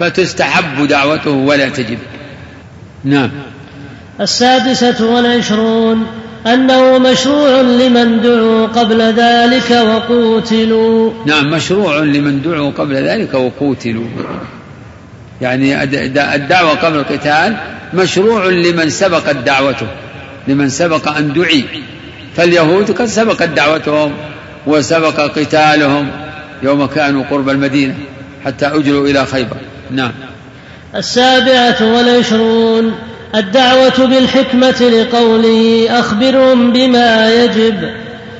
فتستحب دعوته ولا تجب نعم. السادسة والعشرون أنه مشروع لمن دعوا قبل ذلك وقوتلوا. نعم مشروع لمن دعوا قبل ذلك وقوتلوا. يعني الدعوة قبل القتال مشروع لمن سبقت دعوته لمن سبق أن دعي. فاليهود قد سبقت دعوتهم وسبق قتالهم يوم كانوا قرب المدينة حتى أجروا إلى خيبر. نعم. السابعة والعشرون. الدعوة بالحكمة لقوله أخبرهم بما يجب.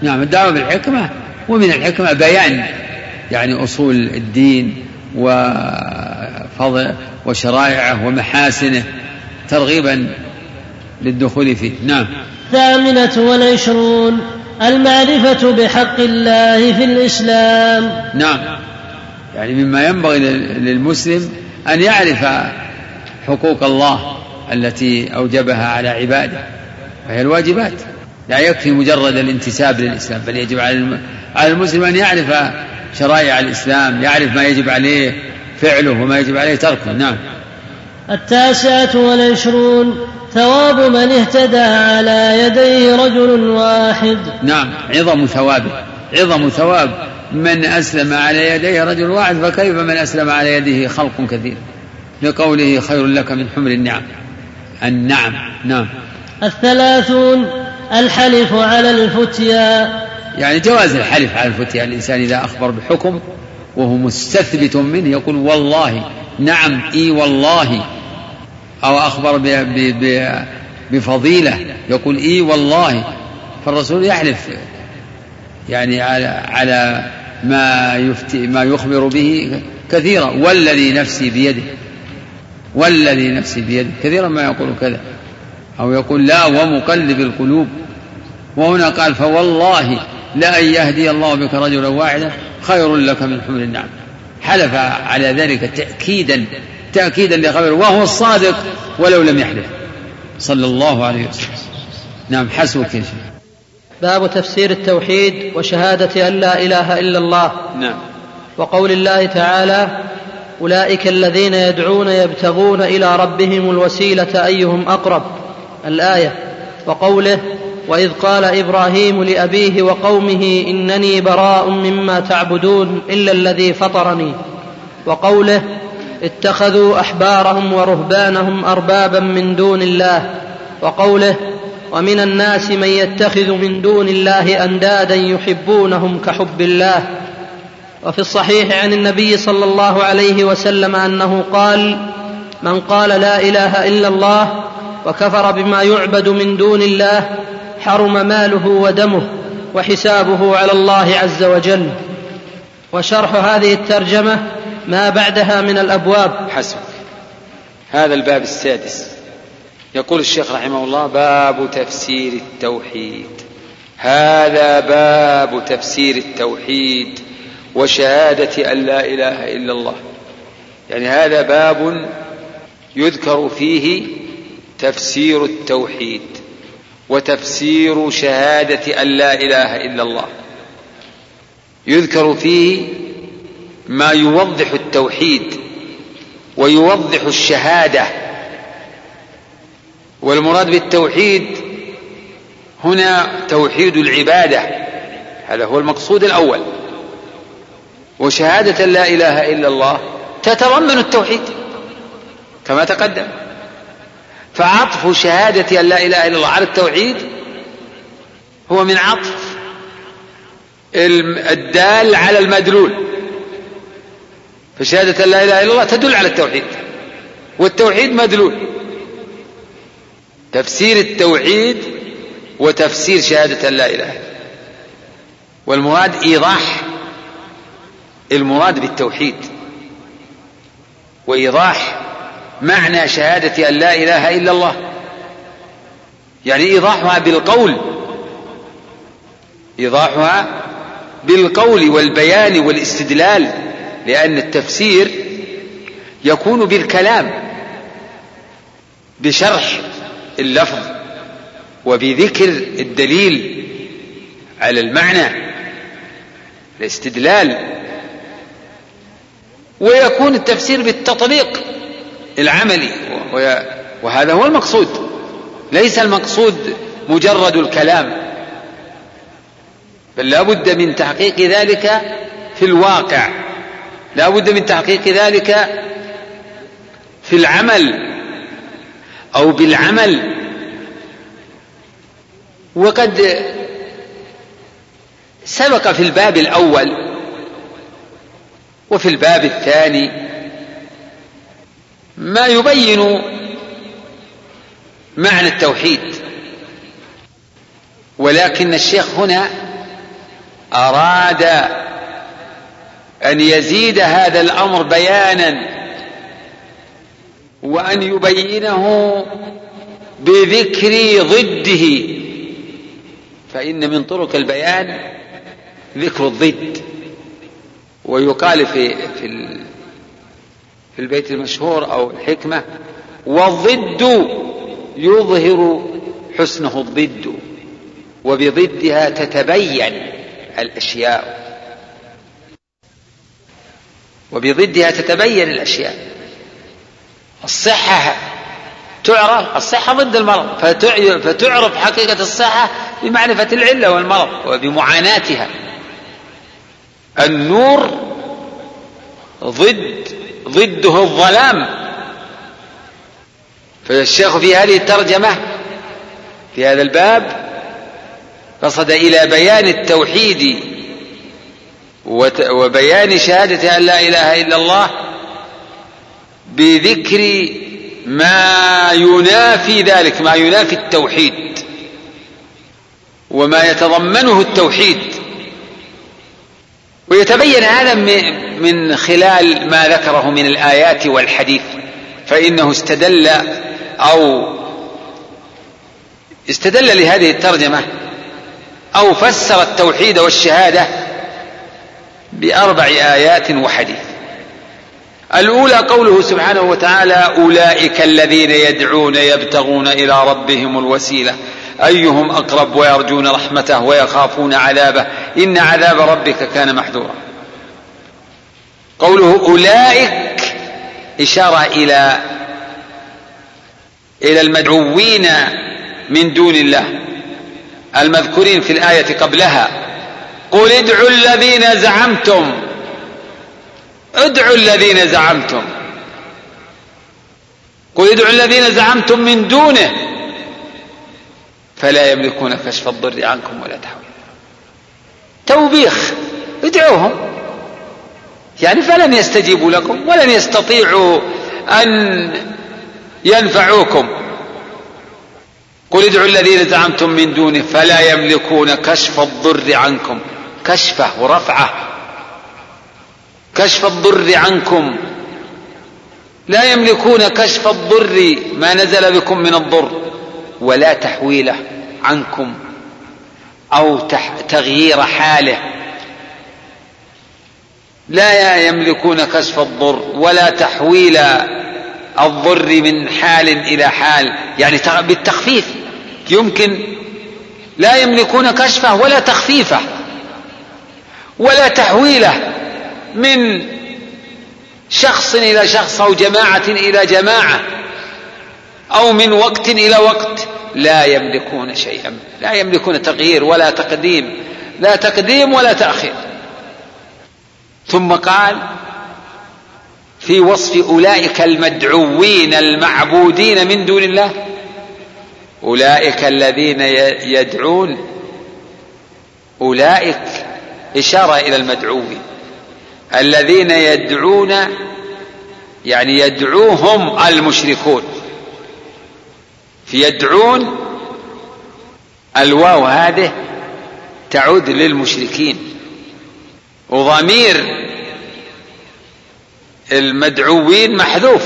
نعم الدعوة بالحكمة ومن الحكمة بيان يعني أصول الدين وفضل وشرائعه ومحاسنه ترغيبا للدخول فيه. نعم. الثامنة والعشرون المعرفة بحق الله في الإسلام. نعم. يعني مما ينبغي للمسلم أن يعرف حقوق الله التي أوجبها على عباده وهي الواجبات. لا يكفي مجرد الانتساب للإسلام بل يجب على المسلم أن يعرف شرائع الإسلام يعرف ما يجب عليه فعله وما يجب عليه تركه. نعم. التاسعة والعشرون ثواب من اهتدى على يديه رجل واحد. نعم. عظم ثوابه عظم ثواب من أسلم على يديه رجل واحد فكيف من أسلم على يده خلق كثير؟ لقوله خير لك من حمر النعم. النعم نعم. الثلاثون الحلف على الفتيا. يعني جواز الحلف على الفتيا. الإنسان إذا أخبر بحكم وهو مستثبت منه يقول والله نعم إي والله. أو أخبر بفضيلة يقول إي والله. فالرسول يحلف يعني على على ما يفتي ما يخبر به كثيرا. والذي نفسي بيده. والذي نفسي بيده. كثيرا ما يقول كذا. أو يقول لا ومقلب القلوب. وهنا قال فوالله لأن يهدي الله بك رجلا واحدا خير لك من حمر النعم. حلف على ذلك تأكيدا تأكيدا لخبره وهو الصادق ولو لم يحلف. صلى الله عليه وسلم. نعم حسبك يا شيخ. باب تفسير التوحيد وشهادة أن لا إله إلا الله. نعم. وقول الله تعالى أولئك الذين يدعون يبتغون إلى ربهم الوسيلة أيهم أقرب؟ الآية. وقوله وإذ قال إبراهيم لأبيه وقومه إنني براء مما تعبدون إلا الذي فطرني. وقوله اتخذوا أحبارهم ورهبانهم أربابا من دون الله. وقوله ومن الناس من يتخذ من دون الله أندادا يحبونهم كحب الله. وفي الصحيح عن النبي صلى الله عليه وسلم أنه قال من قال لا إله إلا الله وكفر بما يعبد من دون الله حرم ماله ودمه وحسابه على الله عز وجل. وشرح هذه الترجمة ما بعدها من الأبواب. حسب هذا الباب السادس. يقول الشيخ رحمه الله باب تفسير التوحيد. هذا باب تفسير التوحيد. وشهادة أن لا إله إلا الله. يعني هذا باب يذكر فيه تفسير التوحيد وتفسير شهادة أن لا إله إلا الله. يذكر فيه ما يوضح التوحيد ويوضح الشهادة. والمراد بالتوحيد هنا توحيد العبادة. هذا هو المقصود الأول. وشهادة لا إله إلا الله تتضمن التوحيد. كما تقدم. فعطف شهادة أن لا إله إلا الله على التوحيد هو من عطف الدال على المدلول. فشهادة لا إله إلا الله تدل على التوحيد. والتوحيد مدلول. تفسير التوحيد وتفسير شهادة لا إله. والمراد إيضاح المراد بالتوحيد. وإيضاح معنى شهادة أن لا إله إلا الله. يعني إيضاحها بالقول. إيضاحها بالقول والبيان والاستدلال لأن التفسير يكون بالكلام بشرح اللفظ وبذكر الدليل على المعنى الاستدلال ويكون التفسير بالتطبيق العملي. وهذا هو المقصود. ليس المقصود مجرد الكلام. بل لا بد من تحقيق ذلك في الواقع. لا بد من تحقيق ذلك في العمل أو بالعمل. وقد سبق في الباب الأول وفي الباب الثاني ما يبين معنى التوحيد ولكن الشيخ هنا أراد أن يزيد هذا الأمر بيانا وأن يبينه بذكر ضده فإن من طرق البيان ذكر الضد. ويقال في في في البيت المشهور أو الحكمة والضد يظهر حسنه الضد وبضدها تتبين الأشياء. وبضدها تتبين الأشياء. الصحة تعرف الصحة ضد المرض. فتعرف حقيقة الصحة بمعرفة العلة والمرض وبمعاناتها. النور ضد ضده الظلام. فالشيخ في هذه الترجمة في هذا الباب قصد إلى بيان التوحيد وبيان شهادة أن لا إله إلا الله بذكر ما ينافي ذلك ما ينافي التوحيد وما يتضمنه التوحيد. ويتبين هذا من خلال ما ذكره من الآيات والحديث. فإنه استدل أو استدل لهذه الترجمة أو فسر التوحيد والشهادة بأربع آيات وحديث. الأولى قوله سبحانه وتعالى أولئك الذين يدعون يبتغون إلى ربهم الوسيلة. أيهم أقرب ويرجون رحمته ويخافون عذابه؟ إن عذاب ربك كان محذورا. قوله أولئك إشارة إلى إلى المدعوين من دون الله المذكورين في الآية قبلها. قل ادعوا الذين زعمتم ادعوا الذين زعمتم. قل ادعوا الذين زعمتم من دونه فلا يملكون كشف الضر عنكم ولا تحويل. توبيخ ادعوهم. يعني فلن يستجيبوا لكم ولن يستطيعوا أن ينفعوكم. قل ادعوا الذين زعمتم من دونه فلا يملكون كشف الضر عنكم. كشفة ورفعة. كشف الضر عنكم. لا يملكون كشف الضر ما نزل بكم من الضر ولا تحويله. عنكم أو تغيير حاله. لا يملكون كشف الضر ولا تحويل الضر من حال إلى حال يعني بالتخفيف. يمكن لا يملكون كشفه ولا تخفيفه ولا تحويله من شخص إلى شخص أو جماعة إلى جماعة أو من وقت إلى وقت. لا يملكون شيئا. لا يملكون تغيير ولا تقديم. لا تقديم ولا تأخير. ثم قال في وصف أولئك المدعوين المعبودين من دون الله أولئك الذين يدعون أولئك إشارة إلى المدعوين. الذين يدعون يعني يدعوهم المشركون. في يدعون الواو هذه تعود للمشركين. وضمير المدعوين محذوف.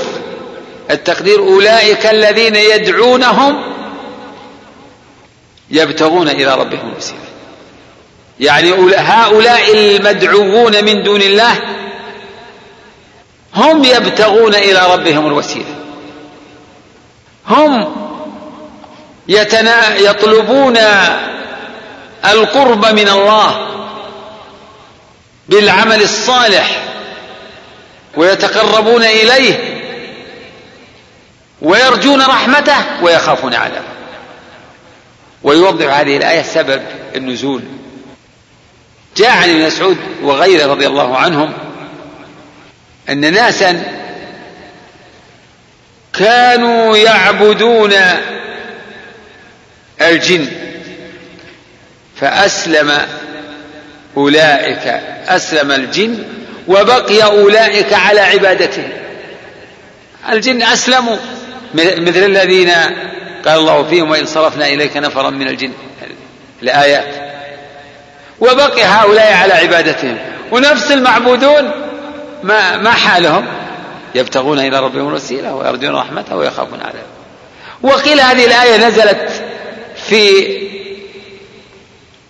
التقدير أولئك الذين يدعونهم يبتغون إلى ربهم الوسيله يعني هؤلاء المدعوون من دون الله هم يبتغون إلى ربهم الوسيلة. هم يتنا يطلبون القرب من الله بالعمل الصالح ويتقربون إليه ويرجون رحمته ويخافون عذابه ويوضح هذه الآية سبب النزول. جاء عن ابن مسعود وغيره رضي الله عنهم أن ناسا كانوا يعبدون الجن. فأسلم أولئك أسلم الجن وبقي أولئك على عبادته الجن أسلموا مثل الذين قال الله فيهم وإن صرفنا إليك نفرا من الجن. الايات وبقي هؤلاء على عبادتهم. ونفس المعبودون ما ما حالهم؟ يبتغون إلى ربهم الوسيلة ويرجون رحمته ويخافون عذابه وقيل هذه الآية نزلت في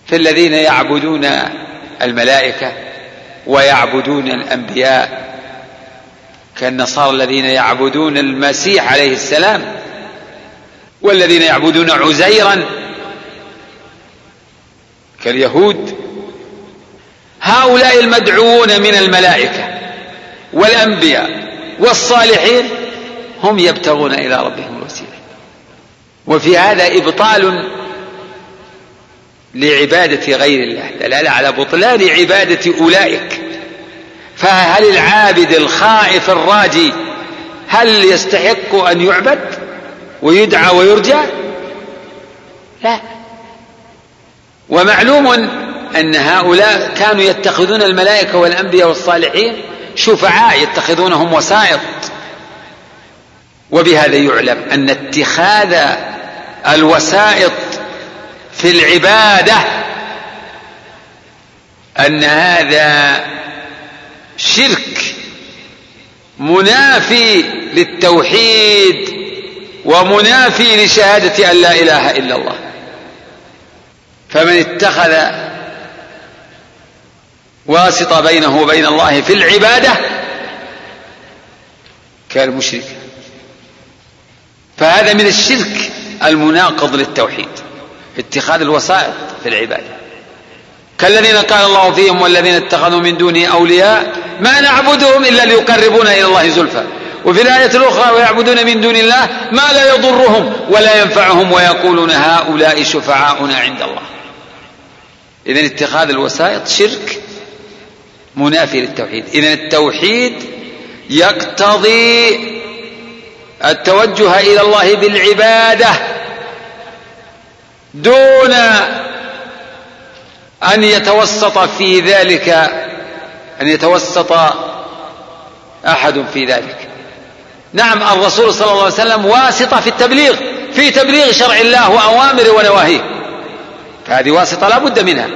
في الذين يعبدون الملائكة ويعبدون الأنبياء كالنصارى الذين يعبدون المسيح عليه السلام والذين يعبدون عزيرا كاليهود. هؤلاء المدعوون من الملائكة والأنبياء والصالحين هم يبتغون إلى ربهم وفي هذا إبطال لعبادة غير الله دلالة على بطلان عبادة أولئك. فهل العابد الخائف الراجي هل يستحق أن يعبد ويدعى ويرجى؟ لا. ومعلوم أن هؤلاء كانوا يتخذون الملائكة والأنبياء والصالحين شفعاء يتخذونهم وسائط. وبهذا يعلم أن اتخاذ الوسائط في العبادة أن هذا شرك منافي للتوحيد ومنافي لشهادة أن لا إله إلا الله. فمن اتخذ واسطة بينه وبين الله في العبادة كان مشركا. فهذا من الشرك المناقض للتوحيد اتخاذ الوسائط في العبادة. كالذين قال الله فيهم والذين اتخذوا من دونه أولياء ما نعبدهم إلا ليقربونا إلى الله زلفى. وفي الآية الأخرى ويعبدون من دون الله ما لا يضرهم ولا ينفعهم ويقولون هؤلاء شفعاؤنا عند الله. إذا اتخاذ الوسائط شرك منافي للتوحيد. إذا التوحيد يقتضي التوجه إلى الله بالعبادة دون أن يتوسط في ذلك أن يتوسط أحد في ذلك. نعم الرسول صلى الله عليه وسلم واسطة في التبليغ في تبليغ شرع الله وأوامره ونواهيه. فهذه واسطة لا بد منها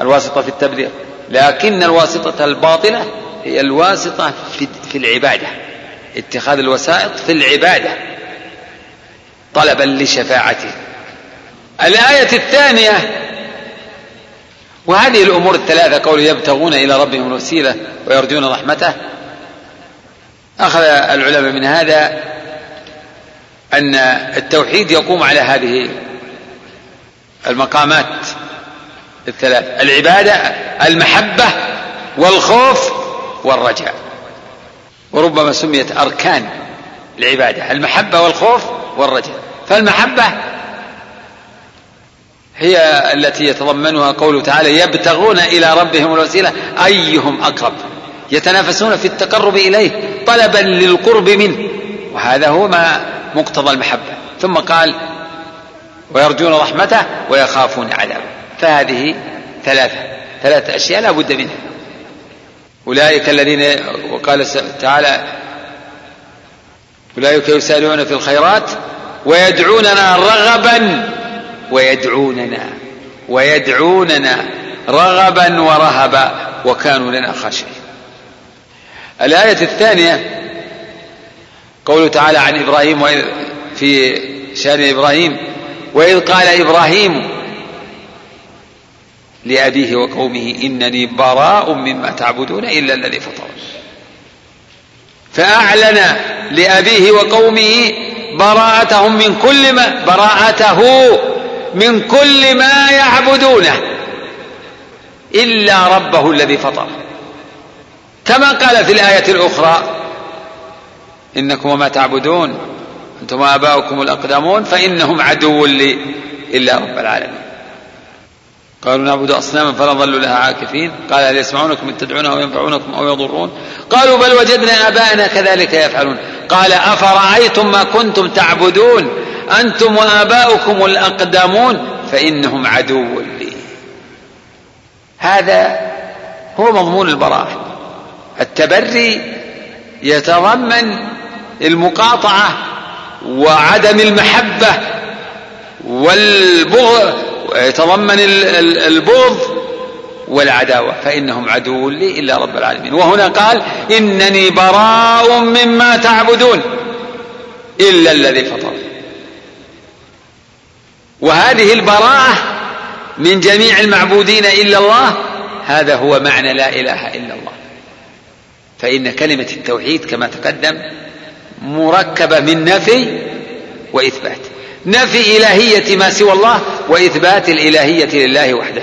الواسطة في التبليغ. لكن الواسطة الباطلة هي الواسطة في, العبادة. اتخاذ الوسائط في العبادة طلبا لشفاعته. الآية الثانية وهذه الأمور الثلاثة قول يبتغون إلى ربهم الوسيلة ويرجون رحمته. أخذ العلماء من هذا أن التوحيد يقوم على هذه المقامات الثلاث العبادة المحبة والخوف والرجاء. وربما سميت أركان العبادة المحبة والخوف والرجاء. فالمحبة هي التي يتضمنها قوله تعالى يبتغون إلى ربهم الوسيلة. أيهم أقرب؟ يتنافسون في التقرب إليه طلبا للقرب منه. وهذا هو ما مقتضى المحبة. ثم قال ويرجون رحمته ويخافون عذابه. فهذه ثلاثة ثلاثة أشياء لا بد منها. أولئك الذين وقال تعالى أولئك يسارعون في الخيرات ويدعوننا رغبا ويدعوننا ويدعوننا رغبا ورهبا وكانوا لنا خاشعين. الآية الثانية قوله تعالى عن إبراهيم في شأن إبراهيم وإذ قال إبراهيم لأبيه وقومه إنني براء مما تعبدون إلا الذي فطر فأعلن لأبيه وقومه براءتهم من كل ما براءته من كل ما يعبدونه إلا ربه الذي فطره كما قال في الآية الأخرى إنكم وما تعبدون أنتم وآباؤكم الأقدمون فإنهم عدو لي إلا رب العالمين. قالوا نعبد أصناما فنظل لها عاكفين. قال هل يسمعونكم تدعونهم أو ينفعونكم أو يضرون؟ قالوا بل وجدنا آباءنا كذلك يفعلون. قال أفرأيتم ما كنتم تعبدون؟ أنتم وآباؤكم الأقدمون؟ فإنهم عدو لي. هذا هو مضمون البراءة. التبري يتضمن المقاطعة وعدم المحبة والبغض يتضمن البغض والعداوة فإنهم عدو لي إلا رب العالمين. وهنا قال إنني براء مما تعبدون إلا الذي فطر وهذه البراءة من جميع المعبودين إلا الله هذا هو معنى لا إله إلا الله. فإن كلمة التوحيد كما تقدم مركبة من نفي وإثبات. نفي إلهية ما سوى الله وإثبات الإلهية لله وحده.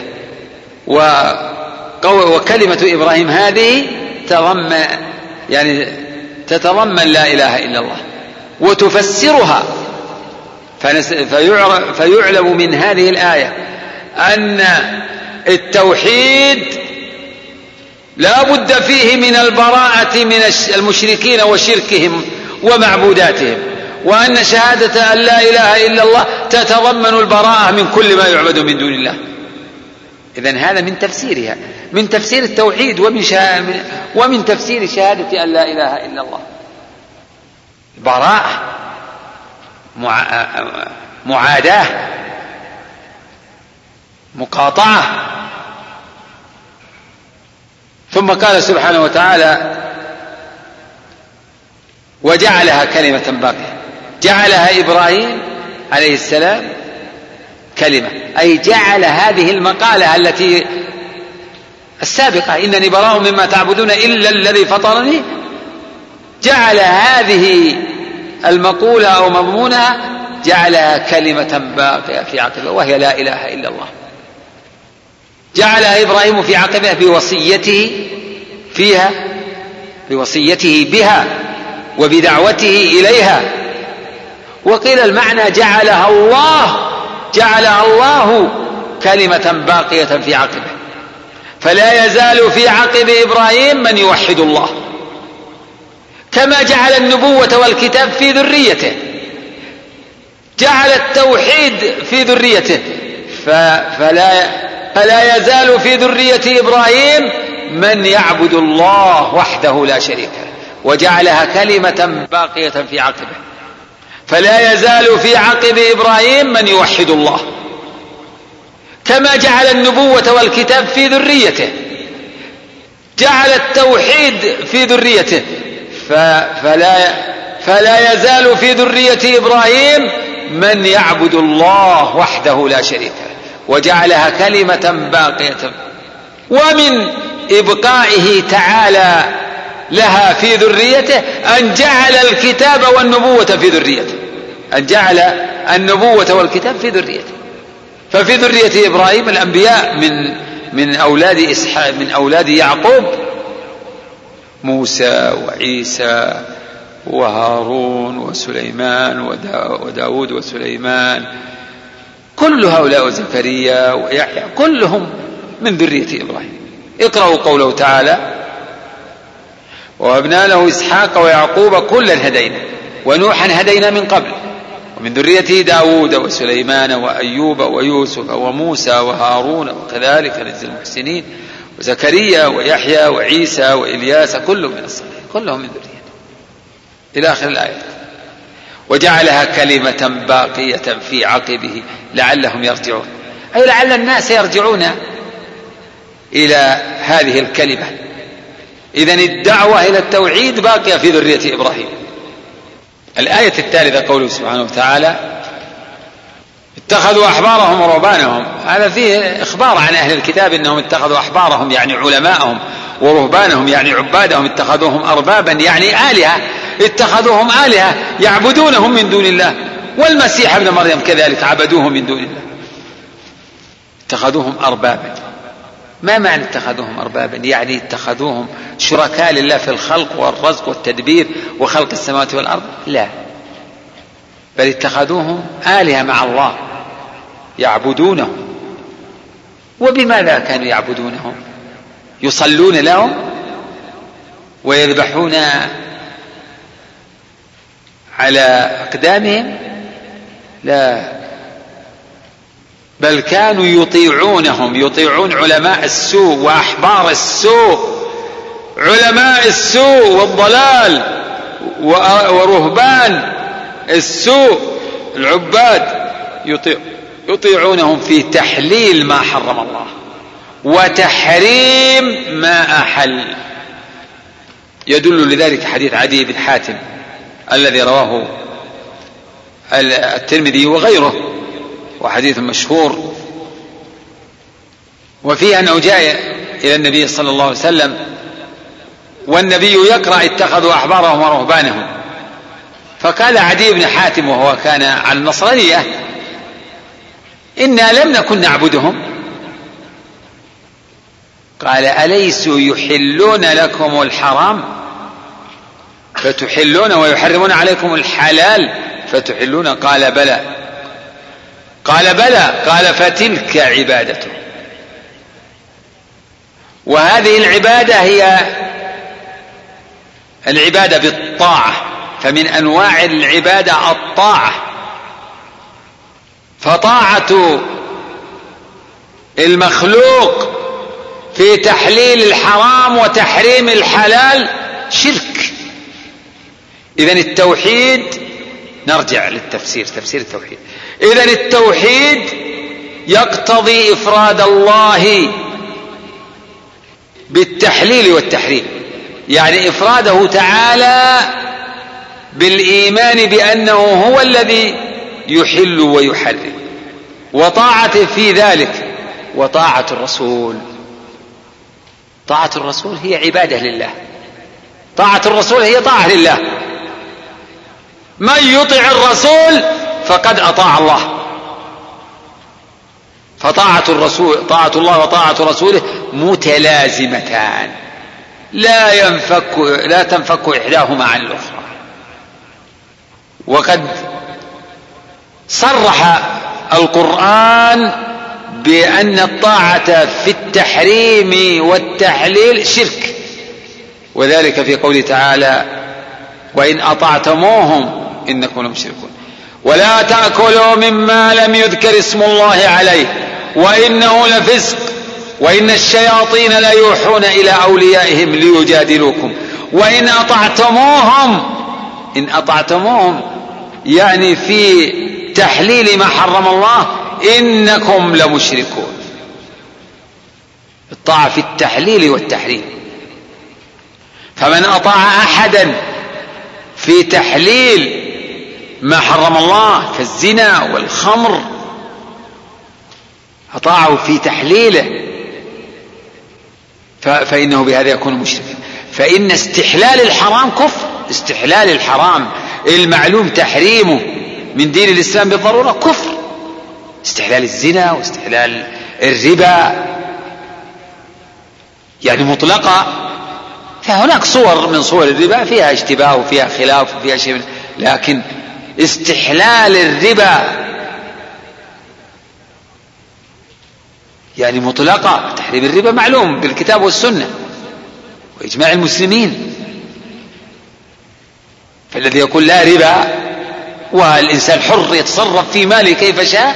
وكلمة إبراهيم هذه تضمن يعني تتضمن لا إله إلا الله وتفسرها. فيعلم من هذه الآية أن التوحيد لا بد فيه من البراءة من المشركين وشركهم ومعبوداتهم. وأن شهادة أن لا إله إلا الله تتضمن البراءة من كل ما يعبد من دون الله. إذا هذا من تفسيرها من تفسير التوحيد ومن ومن تفسير شهادة أن لا إله إلا الله. براءة مع... معاداة مقاطعة. ثم قال سبحانه وتعالى وجعلها كلمة باقية. جعلها إبراهيم عليه السلام كلمة. أي جعل هذه المقالة التي السابقة إنني براء مما تعبدون إلا الذي فطرني جعل هذه المقولة أو مضمونها جعلها كلمة باقية في عقبه وهي لا إله إلا الله. جعلها إبراهيم في عقبه بوصيته فيها بوصيته بها وبدعوته إليها. وقيل المعنى جعلها الله جعلها الله كلمة باقية في عقبه. فلا يزال في عقب إبراهيم من يوحد الله. كما جعل النبوة والكتاب في ذريته. جعل التوحيد في ذريته. فلا فلا يزال في ذرية إبراهيم من يعبد الله وحده لا شريك له. وجعلها كلمة باقية في عقبه. فلا يزال في عقب إبراهيم من يوحد الله. كما جعل النبوة والكتاب في ذريته. جعل التوحيد في ذريته. فلا فلا يزال في ذرية إبراهيم من يعبد الله وحده لا شريك له. وجعلها كلمة باقية. ومن إبقائه تعالى لها في ذريته أن جعل الكتاب والنبوة في ذريته. أن جعل النبوة والكتاب في ذريته. ففي ذرية إبراهيم الأنبياء من من أولاد إسحاق من أولاد يعقوب. موسى وعيسى وهارون وسليمان وداود وسليمان. كل هؤلاء زكريا ويحيى كلهم من ذرية إبراهيم. اقرأوا قوله تعالى وهبنا له إسحاق ويعقوب كلا هدينا ونوحا هدينا من قبل. ومن ذريته داود وسليمان وأيوب ويوسف وموسى وهارون وكذلك نجزي المحسنين وزكريا ويحيى وعيسى وإلياس كلهم من الصالحين كلهم من ذريته. إلى آخر الآيات وجعلها كلمة باقية في عقبه لعلهم يرجعون. أي لعل الناس يرجعون إلى هذه الكلمة. إذا الدعوة إلى التوحيد باقية في ذرية إبراهيم. الآية الثالثة قوله سبحانه وتعالى اتخذوا أحبارهم ورهبانهم. هذا فيه إخبار عن أهل الكتاب أنهم اتخذوا أحبارهم يعني علماءهم ورهبانهم يعني عبادهم. اتخذوهم أربابا يعني آلهة. اتخذوهم آلهة يعبدونهم من دون الله. والمسيح ابن مريم كذلك عبدوه من دون الله. اتخذوهم أربابا. ما معنى اتخذوهم أربابا؟ يعني اتخذوهم شركاء لله في الخلق والرزق والتدبير وخلق السماوات والأرض؟ لا. بل اتخذوهم آلهة مع الله يعبدونهم. وبماذا كانوا يعبدونهم؟ يصلون لهم ويذبحون على أقدامهم؟ لا. بل كانوا يطيعونهم. يطيعون علماء السوء وأحبار السوء. علماء السوء والضلال ورهبان السوء. العباد يطيع يطيعونهم في تحليل ما حرم الله وتحريم ما أحل. يدل لذلك حديث عدي بن حاتم الذي رواه الترمذي وغيره. وحديث مشهور. وفيه أنه جاء إلى النبي صلى الله عليه وسلم والنبي يقرأ اتخذوا أحبارهم ورهبانهم. فقال عدي بن حاتم وهو كان على النصرانية إنا لم نكن نعبدهم. قال أليسوا يحلون لكم الحرام؟ فتحلون ويحرمون عليكم الحلال فتحلون؟ قال بلى. قال بلى قال فتلك عبادته وهذه العبادة هي العبادة بالطاعة فمن أنواع العبادة الطاعة. فطاعة المخلوق في تحليل الحرام وتحريم الحلال شرك. اذا التوحيد نرجع للتفسير تفسير التوحيد. اذا التوحيد يقتضي إفراد الله بالتحليل والتحريم. يعني إفراده تعالى بالإيمان بأنه هو الذي يحل ويحرم. وطاعته في ذلك وطاعة الرسول. طاعة الرسول هي عبادة لله. طاعة الرسول هي طاعة لله. من يطع الرسول فقد أطاع الله. فطاعة الرسول طاعة الله وطاعة رسوله متلازمتان. لا ينفك لا تنفك إحداهما عن الأخرى. وقد صرح القرآن بأن الطاعة في التحريم والتحليل شرك. وذلك في قوله تعالى وإن أطعتموهم إنكم لمشركون. ولا تأكلوا مما لم يذكر اسم الله عليه وإنه لفسق وإن الشياطين ليوحون إلى أوليائهم ليجادلوكم. وإن أطعتموهم إن أطعتموهم يعني في تحليل ما حرم الله إنكم لمشركون. الطاعة في التحليل والتحريم. فمن أطاع أحدا في تحليل ما حرم الله كالزنا والخمر. أطاعه في تحليله. فإنه بهذا يكون مشركا فإن استحلال الحرام كفر. استحلال الحرام. المعلوم تحريمه من دين الإسلام بالضرورة كفر. استحلال الزنا واستحلال الربا. يعني مطلقة. فهناك صور من صور الربا. فيها اشتباه وفيها خلاف وفيها شيء لكن استحلال الربا. يعني مطلقة تحريم الربا معلوم بالكتاب والسنة. وإجماع المسلمين. فالذي يقول لا ربا والإنسان حر يتصرف في ماله كيف شاء؟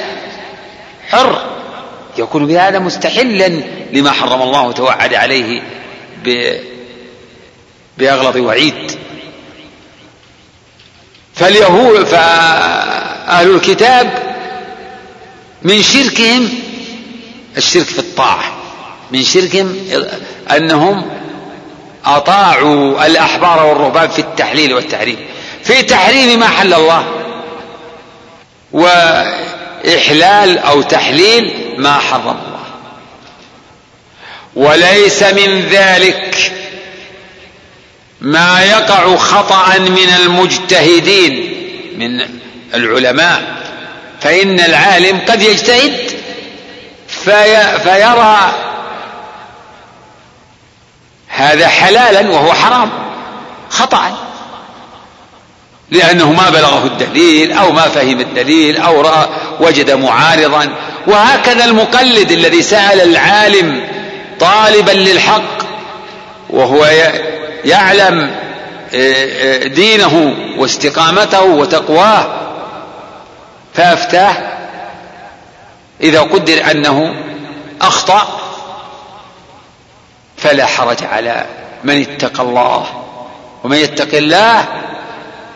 حر. يكون بهذا مستحلا لما حرم الله وتوعد عليه بأغلظ وعيد. فاليهود فأهل الكتاب من شركهم الشرك في الطاعة. من شركهم أنهم أطاعوا الأحبار والرهبان في التحليل والتحريم. في تحريم ما حل الله وإحلال أو تحليل ما حرم الله. وليس من ذلك ما يقع خطأ من المجتهدين من العلماء. فإن العالم قد يجتهد في فيرى هذا حلالا وهو حرام خطأ لأنه ما بلغه الدليل أو ما فهم الدليل أو رأى وجد معارضا. وهكذا المقلد الذي سأل العالم طالبا للحق وهو يعلم آه، آه، دينه واستقامته وتقواه فافتاه. إذا قدر أنه أخطأ فلا حرج على من اتقى الله. ومن يتق الله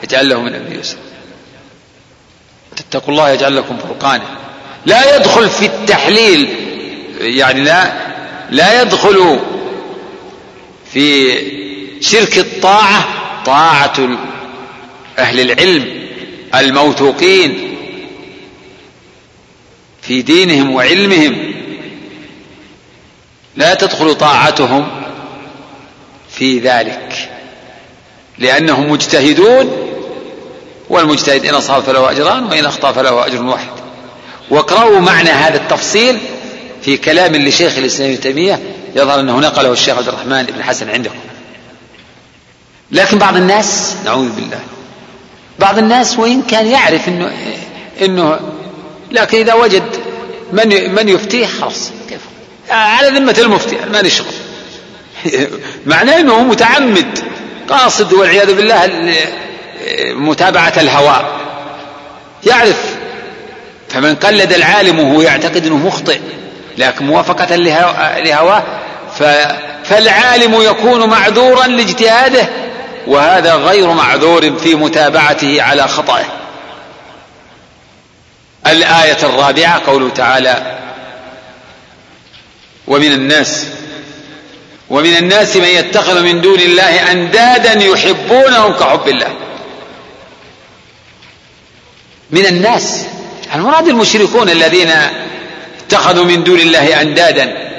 يجعل له من أمر يسر. تتقوا الله يجعل لكم فرقانا. لا يدخل في التحليل يعني لا لا يدخل في شرك الطاعة طاعة أهل العلم الموثوقين في دينهم وعلمهم. لا تدخل طاعتهم في ذلك لأنهم مجتهدون والمجتهد إن أصاب فله أجران وإن أخطأ فله أجر واحد. واقرأوا معنى هذا التفصيل في كلام لشيخ الإسلام ابن تيمية يظهر أنه نقله الشيخ عبد الرحمن بن حسن عندكم. لكن بعض الناس نعوذ بالله. بعض الناس وإن كان يعرف أنه أنه لكن إذا وجد من من يفتيه خلاص. كيف؟ على ذمة المفتي ما نشغل معناه أنه متعمد. قاصد والعياذ بالله متابعة الهواء يعرف. فمن قلد العالم وهو يعتقد إنه مخطئ لكن موافقة لهواه فالعالم يكون معذورا لاجتهاده وهذا غير معذور في متابعته على خطأه. الآية الرابعة قوله تعالى ومن الناس ومن الناس من يتخذ من دون الله أندادا يحبونهم كحب الله. من الناس المراد المشركون الذين اتخذوا من دون الله أندادا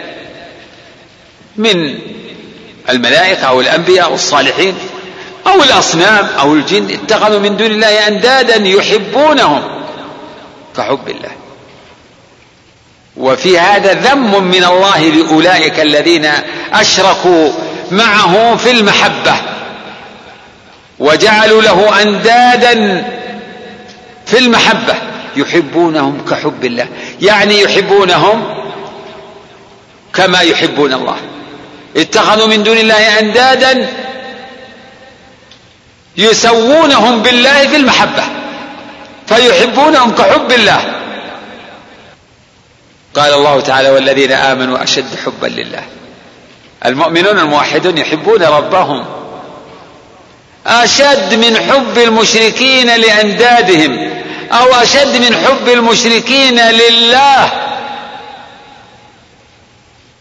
من الملائكة أو الأنبياء أو الصالحين أو الأصنام أو الجن اتخذوا من دون الله أندادا يحبونهم كحب الله. وفي هذا ذم من الله لأولئك الذين أشركوا معه في المحبة وجعلوا له أندادا في المحبة. يحبونهم كحب الله. يعني يحبونهم كما يحبون الله. اتخذوا من دون الله أندادا يسوونهم بالله في المحبة فيحبونهم كحب الله. قال الله تعالى والذين آمنوا أشد حبا لله. المؤمنون الموحدون يحبون ربهم. أشد من حب المشركين لأندادهم أو أشد من حب المشركين لله.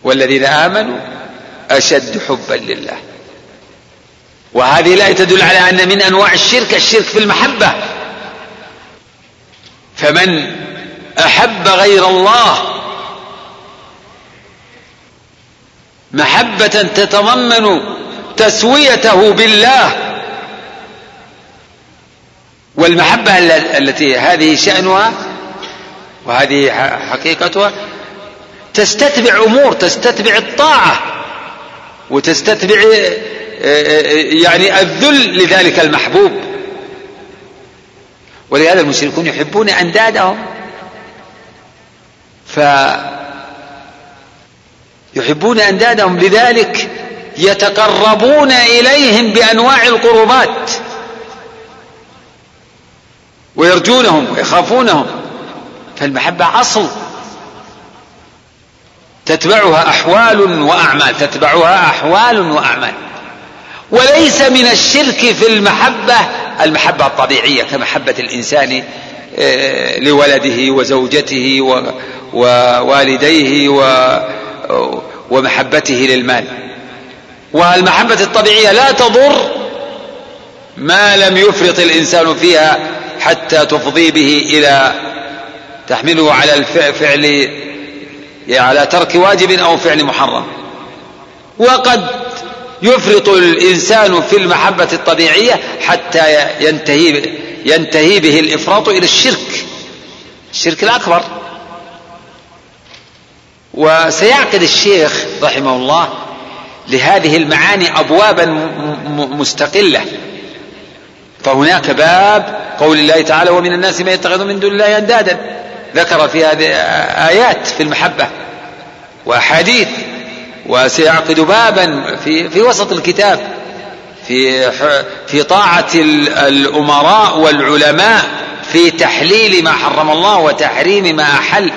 والذين آمنوا أشد حبا لله. وهذه الآية تدل على أن من أنواع الشرك الشرك في المحبة. فمن أحب غير الله محبة تتضمن تسويته بالله. والمحبة التي هذه شأنها وهذه حقيقتها تستتبع أمور تستتبع الطاعة وتستتبع يعني الذل لذلك المحبوب. ولهذا المشركون يحبون أندادهم. ف يحبون أندادهم. لذلك يتقربون إليهم بأنواع القربات. ويرجونهم ويخافونهم. فالمحبة أصل. تتبعها أحوال وأعمال. تتبعها أحوال وأعمال. وليس من الشرك في المحبة المحبة الطبيعية كمحبة الإنسان آه، لولده وزوجته ووالديه ومحبته للمال. والمحبة الطبيعية لا تضر ما لم يفرط الإنسان فيها حتى تفضي به إلى تحمله على الفعل يعني على ترك واجب أو فعل محرم. وقد يفرط الإنسان في المحبة الطبيعية حتى ينتهي ينتهي به الإفراط إلى الشرك. الشرك الأكبر. وسيعقد الشيخ رحمه الله لهذه المعاني أبوابا مستقلة. فهناك باب قول الله تعالى ومن الناس من يتخذ من دون الله أندادا. ذكر في هذه آيات في المحبة وأحاديث. وسيعقد بابا في في وسط الكتاب في في طاعة الأمراء والعلماء في تحليل ما حرم الله وتحريم ما أحل.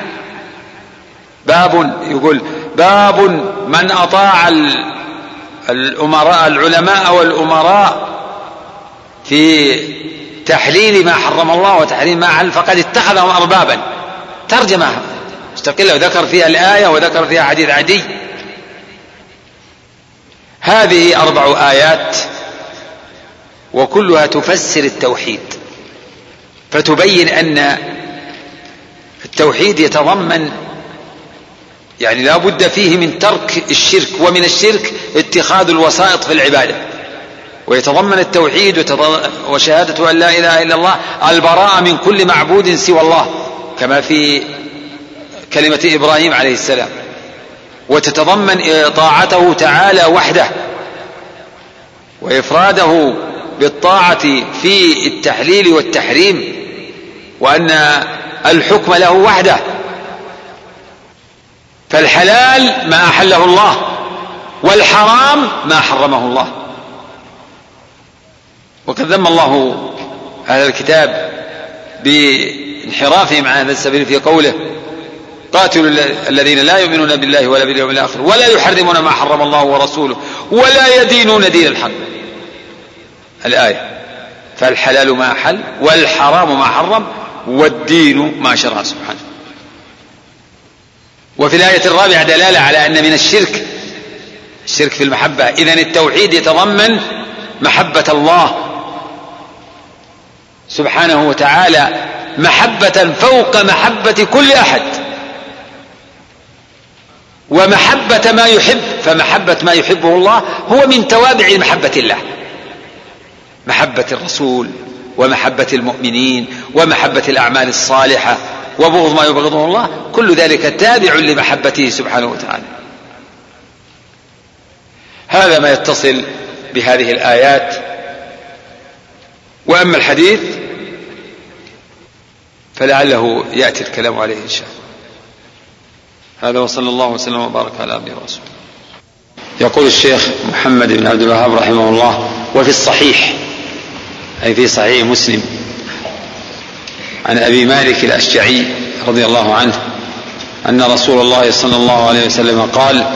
باب يقول باب من أطاع الأمراء العلماء والأمراء في تحليل ما حرم الله وتحريم ما أحل فقد اتخذهم أربابا. ترجمة مستقلة وذكر فيها الآية وذكر فيها حديث عدي. هذه أربع آيات وكلها تفسر التوحيد فتبين أن التوحيد يتضمن يعني لا بد فيه من ترك الشرك ومن الشرك اتخاذ الوسائط في العبادة. ويتضمن التوحيد وشهادة أن لا إله إلا الله البراءة من كل معبود سوى الله كما في كلمة إبراهيم عليه السلام. وتتضمن طاعته تعالى وحده وإفراده بالطاعة في التحليل والتحريم وأن الحكم له وحده. فالحلال ما أحله الله والحرام ما حرمه الله. وقد ذم الله أهل الكتاب بانحرافهم عن هذا السبيل في قوله قاتلوا الذين لا يؤمنون بالله ولا باليوم الآخر ولا يحرمون ما حرم الله ورسوله ولا يدينون دين الحق. الآية فالحلال ما أحل والحرام ما حرم والدين ما شرع سبحانه. وفي الآية الرابعة دلالة على أن من الشرك الشرك في المحبة. إذن التوحيد يتضمن محبة الله سبحانه وتعالى محبة فوق محبة كل أحد. ومحبة ما يحب فمحبة ما يحبه الله هو من توابع محبة الله. محبة الرسول ومحبة المؤمنين ومحبة الأعمال الصالحة وبغض ما يبغضه الله كل ذلك تابع لمحبته سبحانه وتعالى. هذا ما يتصل بهذه الآيات. وأما الحديث فلعله يأتي الكلام عليه إن شاء الله. هذا وصلى الله وسلم وبارك على عبده ورسوله. يقول الشيخ محمد بن عبد الوهاب رحمه الله وفي الصحيح أي في صحيح مسلم عن أبي مالك الأشجعي رضي الله عنه أن رسول الله صلى الله عليه وسلم قال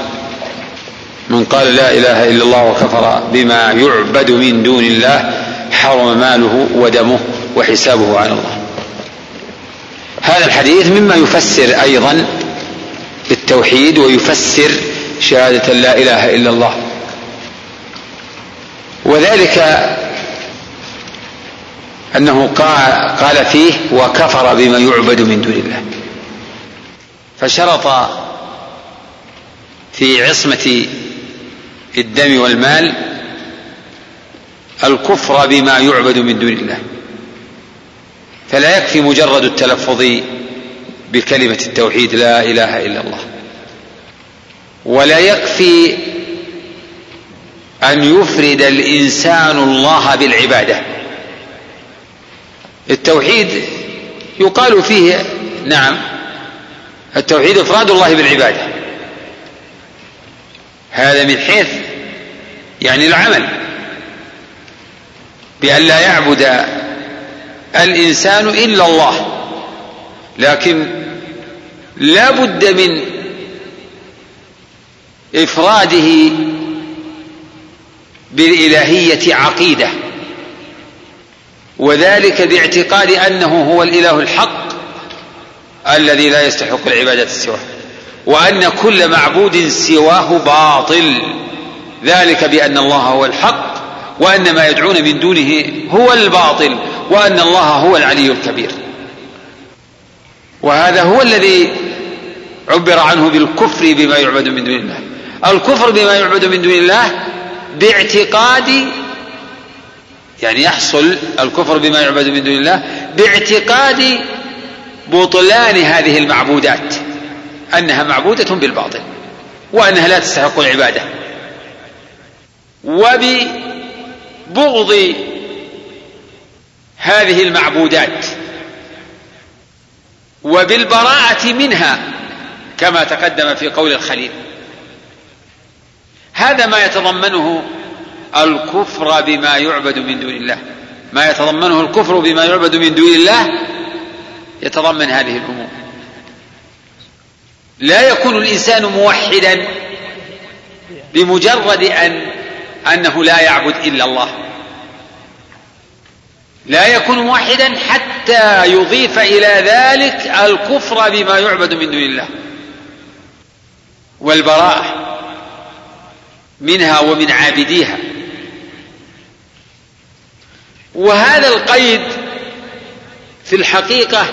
من قال لا إله إلا الله وكفر بما يعبد من دون الله حرم ماله ودمه وحسابه على الله. هذا الحديث مما يفسر أيضا التوحيد ويفسر شهادة لا إله إلا الله. وذلك أنه قال فيه وكفر بما يعبد من دون الله. فشرط في عصمة الدم والمال الكفر بما يعبد من دون الله. فلا يكفي مجرد التلفظ بكلمة التوحيد لا إله إلا الله. ولا يكفي أن يفرد الإنسان الله بالعبادة. التوحيد يقال فيه نعم التوحيد إفراد الله بالعبادة. هذا من حيث يعني العمل. بأن لا يعبد الإنسان إلا الله. لكن لا بد من إفراده بالإلهية عقيدة وذلك باعتقاد أنه هو الإله الحق الذي لا يستحق العبادة سواه وأن كل معبود سواه باطل ذلك بأن الله هو الحق وأن ما يدعون من دونه هو الباطل وأن الله هو العلي الكبير. وهذا هو الذي عبر عنه بالكفر بما يعبد من دون الله. الكفر بما يعبد من دون الله باعتقاد يعني يحصل الكفر بما يعبد من دون الله باعتقاد بطلان هذه المعبودات أنها معبودة بالباطل وأنها لا تستحق العبادة. وببغض هذه المعبودات وبالبراءة منها كما تقدم في قول الخليل. هذا ما يتضمنه الكفر بما يعبد من دون الله. ما يتضمنه الكفر بما يعبد من دون الله يتضمن هذه الأمور. لا يكون الإنسان موحدا بمجرد ان أنه لا يعبد إلا الله. لا يكون موحدا حتى يضيف إلى ذلك الكفر بما يعبد من دون الله والبراءة منها ومن عابديها. وهذا القيد في الحقيقة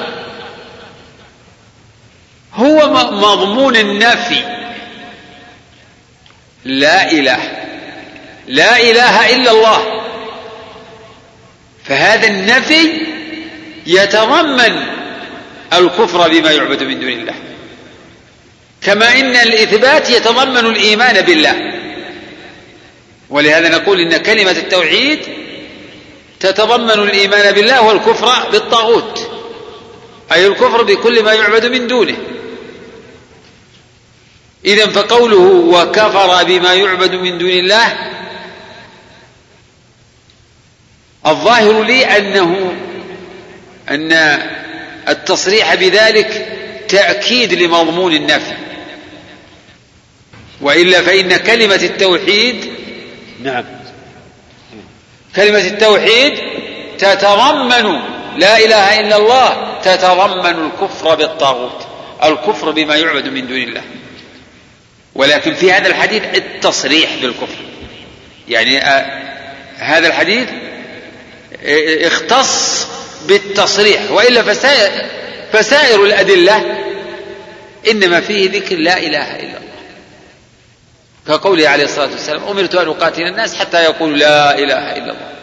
هو مضمون النفي. لا إله. لا إله إلا الله. فهذا النفي يتضمن الكفر بما يعبد من دون الله. كما إن الإثبات يتضمن الإيمان بالله. ولهذا نقول إن كلمة التوحيد تتضمن الإيمان بالله والكفر بالطاغوت. أي الكفر بكل ما يعبد من دونه. اذا فقوله وكفر بما يعبد من دون الله الظاهر لي أنه أن التصريح بذلك تأكيد لمضمون النفي. وإلا فإن كلمة التوحيد نعم. كلمة التوحيد تتضمن لا إله إلا الله تتضمن الكفر بالطاغوت الكفر بما يعبد من دون الله. ولكن في هذا الحديث التصريح بالكفر. يعني آه، هذا الحديث اختص بالتصريح وإلا فسائر, فسائر الأدلة إنما فيه ذكر لا إله إلا الله. كقوله عليه الصلاة والسلام أمرت أن أقاتل الناس حتى يقولوا لا إله إلا الله.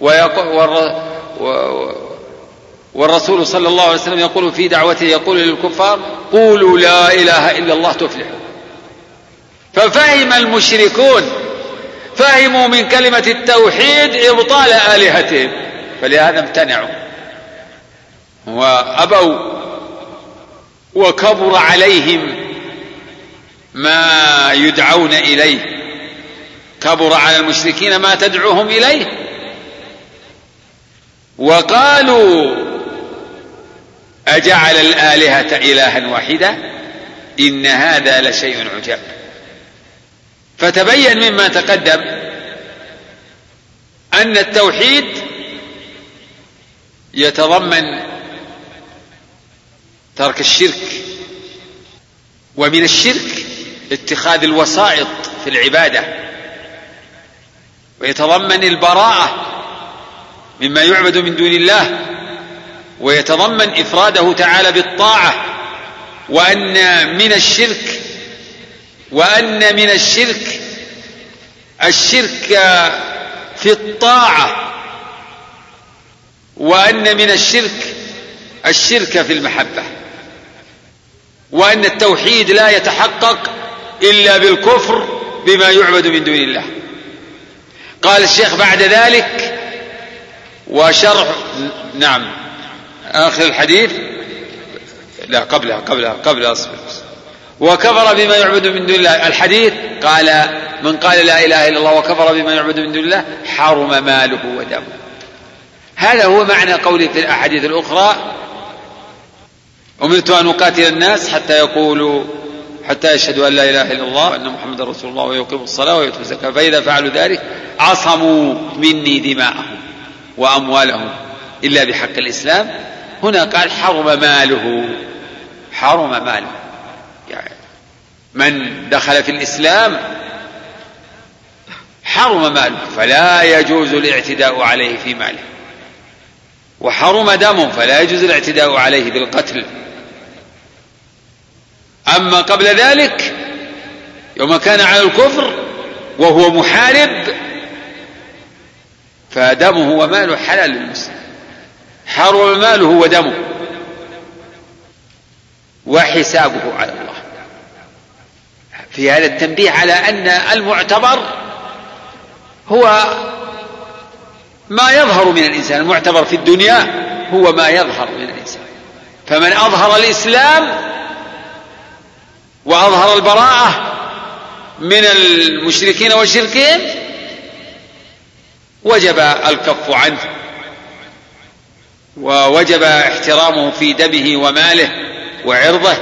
ويقول والرسول صلى الله عليه وسلم يقول في دعوته يقول للكفار قولوا لا إله إلا الله تفلحوا ففهم المشركون فهموا من كلمة التوحيد إبطال آلهتهم. فلهذا امتنعوا. وأبوا وكبر عليهم ما يدعون إليه. كبر على المشركين ما تدعوهم إليه. وقالوا أجعل الآلهة إلها واحدا؟ إن هذا لشيء عجاب. فتبين مما تقدم أن التوحيد يتضمن ترك الشرك ومن الشرك اتخاذ الوسائط في العبادة ويتضمن البراءة مما يعبد من دون الله ويتضمن إفراده تعالى بالطاعة وأن من الشرك وأن من الشرك الشرك في الطاعة وأن من الشرك الشرك في المحبة وأن التوحيد لا يتحقق إلا بالكفر بما يعبد من دون الله. قال الشيخ بعد ذلك وشرح نعم آخر الحديث لا قبلها قبلها قبلها أصبر. وكفر بما يعبد من دون الله. الحديث قال من قال لا إله إلا الله وكفر بما يعبد من دون الله حرم ماله ودمه. هذا هو معنى قوله في الأحاديث الأخرى أمرت أن أقاتل الناس حتى يقولوا حتى يشهدوا أن لا إله إلا الله وأن محمدا رسول الله ويقيموا الصلاة ويؤتوا الزكاة. فإذا فعلوا ذلك عصموا مني دماءهم وأموالهم إلا بحق الإسلام. هنا قال حرم ماله حرم ماله. من دخل في الإسلام حرم ماله فلا يجوز الاعتداء عليه في ماله. وحرم دمه فلا يجوز الاعتداء عليه بالقتل. أما قبل ذلك يوم كان على الكفر وهو محارب فدمه وماله حلال للمسلم. حرم ماله ودمه. وحسابه على الله. في هذا التنبيه على أن المعتبر هو ما يظهر من الإنسان المعتبر في الدنيا هو ما يظهر من الإنسان. فمن أظهر الإسلام وأظهر البراءة من المشركين والشركين وجب الكف عنه ووجب احترامه في دمه وماله وعرضه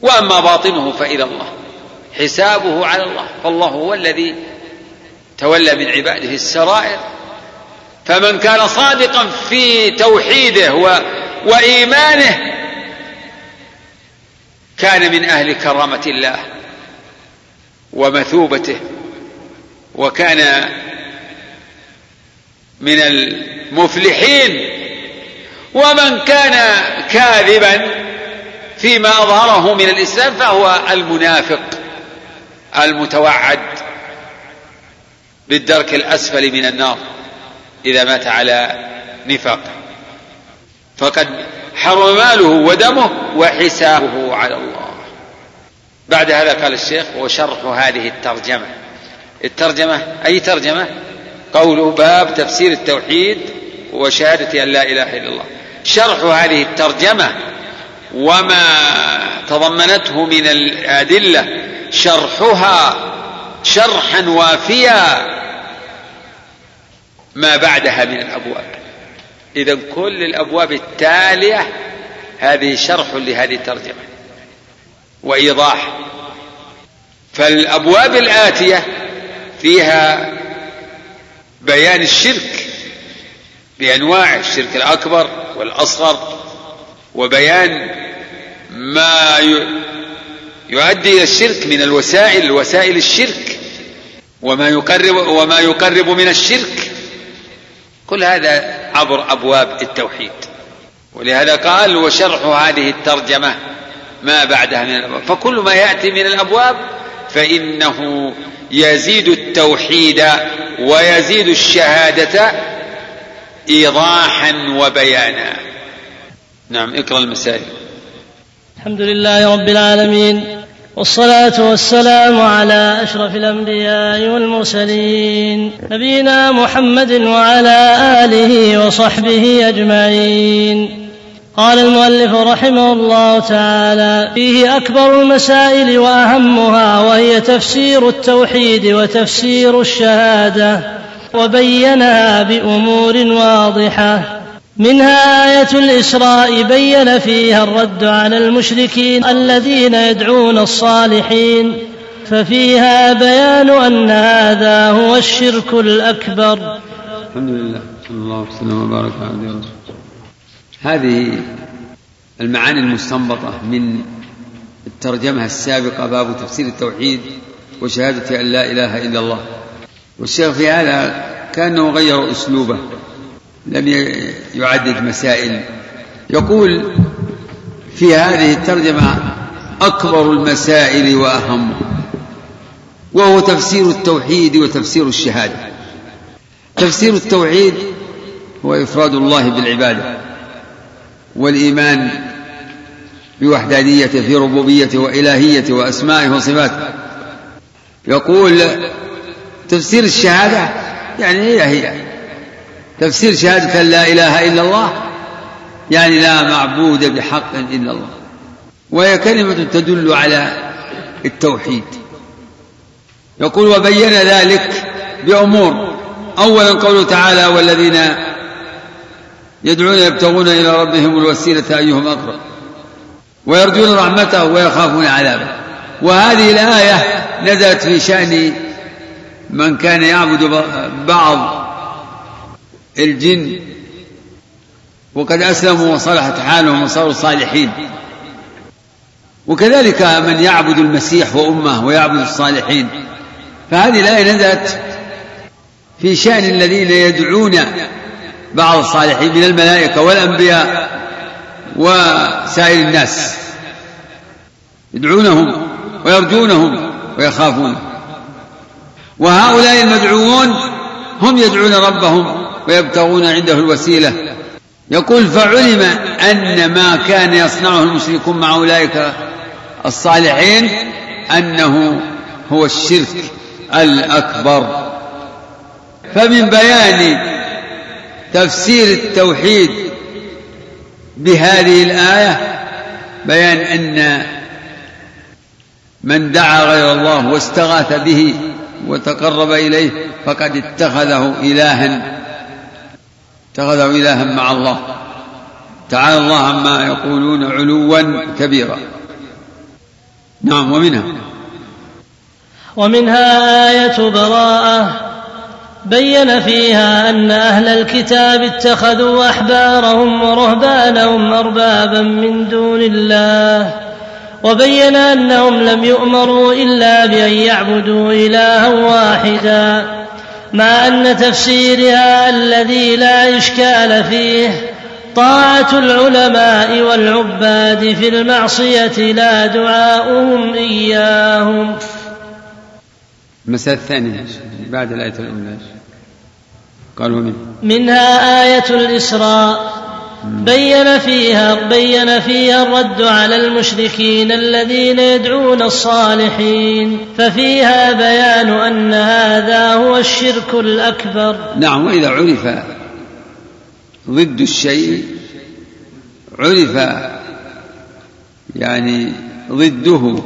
وأما باطنه فإلى الله. حسابه على الله. فالله هو الذي تولى من عباده السرائر. فمن كان صادقا في توحيده و... وإيمانه كان من أهل كرامة الله ومثوبته. وكان من المفلحين. ومن كان كاذبا فيما أظهره من الإسلام فهو المنافق المتوعد بالدرك الأسفل من النار إذا مات على نفاقه فقد حرم ماله ودمه وحسابه على الله. بعد هذا قال الشيخ وشرح هذه الترجمة. الترجمة أي ترجمة؟ قوله باب تفسير التوحيد وشهادة أن لا إله إلا الله. شرح هذه الترجمة وما تضمنته من الأدلة شرحها شرحا وافيا ما بعدها من الأبواب. إذا كل الأبواب التالية هذه شرح لهذه الترجمة وإيضاح. فالأبواب الآتية فيها بيان الشرك بأنواعه الشرك الأكبر والأصغر وبيان ما يؤدي إلى الشرك من الوسائل وسائل الشرك وما يقرب وما يقرب من الشرك. كل هذا عبر أبواب التوحيد. ولهذا قال وشرح هذه الترجمة ما بعدها من الأبواب فكل ما يأتي من الأبواب فإنه يزيد التوحيد ويزيد الشهادة إيضاحا وبيانا. نعم اقرأ المسائل. الحمد لله رب العالمين والصلاة والسلام على أشرف الأنبياء والمرسلين نبينا محمد وعلى آله وصحبه أجمعين. قال المؤلف رحمه الله تعالى فيه أكبر المسائل وأهمها وهي تفسير التوحيد وتفسير الشهادة وبينها بأمور واضحة. منها آية الإسراء بين فيها الرد على المشركين الذين يدعون الصالحين ففيها بيان أن هذا هو الشرك الأكبر. الحمد لله صلى الله وسلم وبارك على رسول هذه المعاني المستنبطة من الترجمة السابقة باب تفسير التوحيد وشهادة أن لا إله إلا الله. والشيخ في هذا كأنه غير أسلوبه. لم يعدد مسائل. يقول في هذه الترجمة أكبر المسائل وأهمها وهو تفسير التوحيد وتفسير الشهادة. تفسير التوحيد هو إفراد الله بالعبادة والإيمان بوحدانيته في ربوبيته وإلهيته وأسمائه وصفاته. يقول تفسير الشهادة يعني هي هي تفسير شهادة لا إله إلا الله يعني لا معبود بحق إلا الله. وهي كلمة تدل على التوحيد. يقول وبين ذلك بأمور. أولا قوله تعالى والذين يدعون يبتغون إلى ربهم الوسيلة أيهم أقرب. ويرجون رحمته ويخافون عذابه. وهذه الآية نزلت في شأن من كان يعبد بعض الجن وقد أسلموا وصلحت حالهم وصاروا صالحين. وكذلك من يعبد المسيح وأمه ويعبد الصالحين. فهذه الآية نزلت في شأن الذين يدعون بعض الصالحين من الملائكة والأنبياء وسائر الناس. يدعونهم ويرجونهم ويخافون. وهؤلاء المدعوون هم يدعون ربهم. ويبتغون عنده الوسيلة. يقول فعلم أن ما كان يصنعه المشركون مع أولئك الصالحين أنه هو الشرك الأكبر. فمن بيان تفسير التوحيد بهذه الآية بيان أن من دعا غير الله واستغاث به وتقرب إليه فقد اتخذه إلها اتخذه إلها مع الله. تعالى الله عما يقولون علوا كبيرا. نعم ومنها. ومنها آية براءة. بين فيها أن أهل الكتاب اتخذوا أحبارهم ورهبانهم أربابا من دون الله. وبين أنهم لم يؤمروا إلا بأن يعبدوا إلها واحدا. مع أن تفسيرها الذي لا إشكال فيه طاعة العلماء والعباد في المعصية لا دعاؤهم إياهم. المسألة الثانية بعد الآية الأولى قالوا من منها آية الإسراء. بين فيها بين فيها الرد على المشركين الذين يدعون الصالحين ففيها بيان أن هذا هو الشرك الأكبر. نعم وإذا عرف ضد الشيء عرف يعني ضده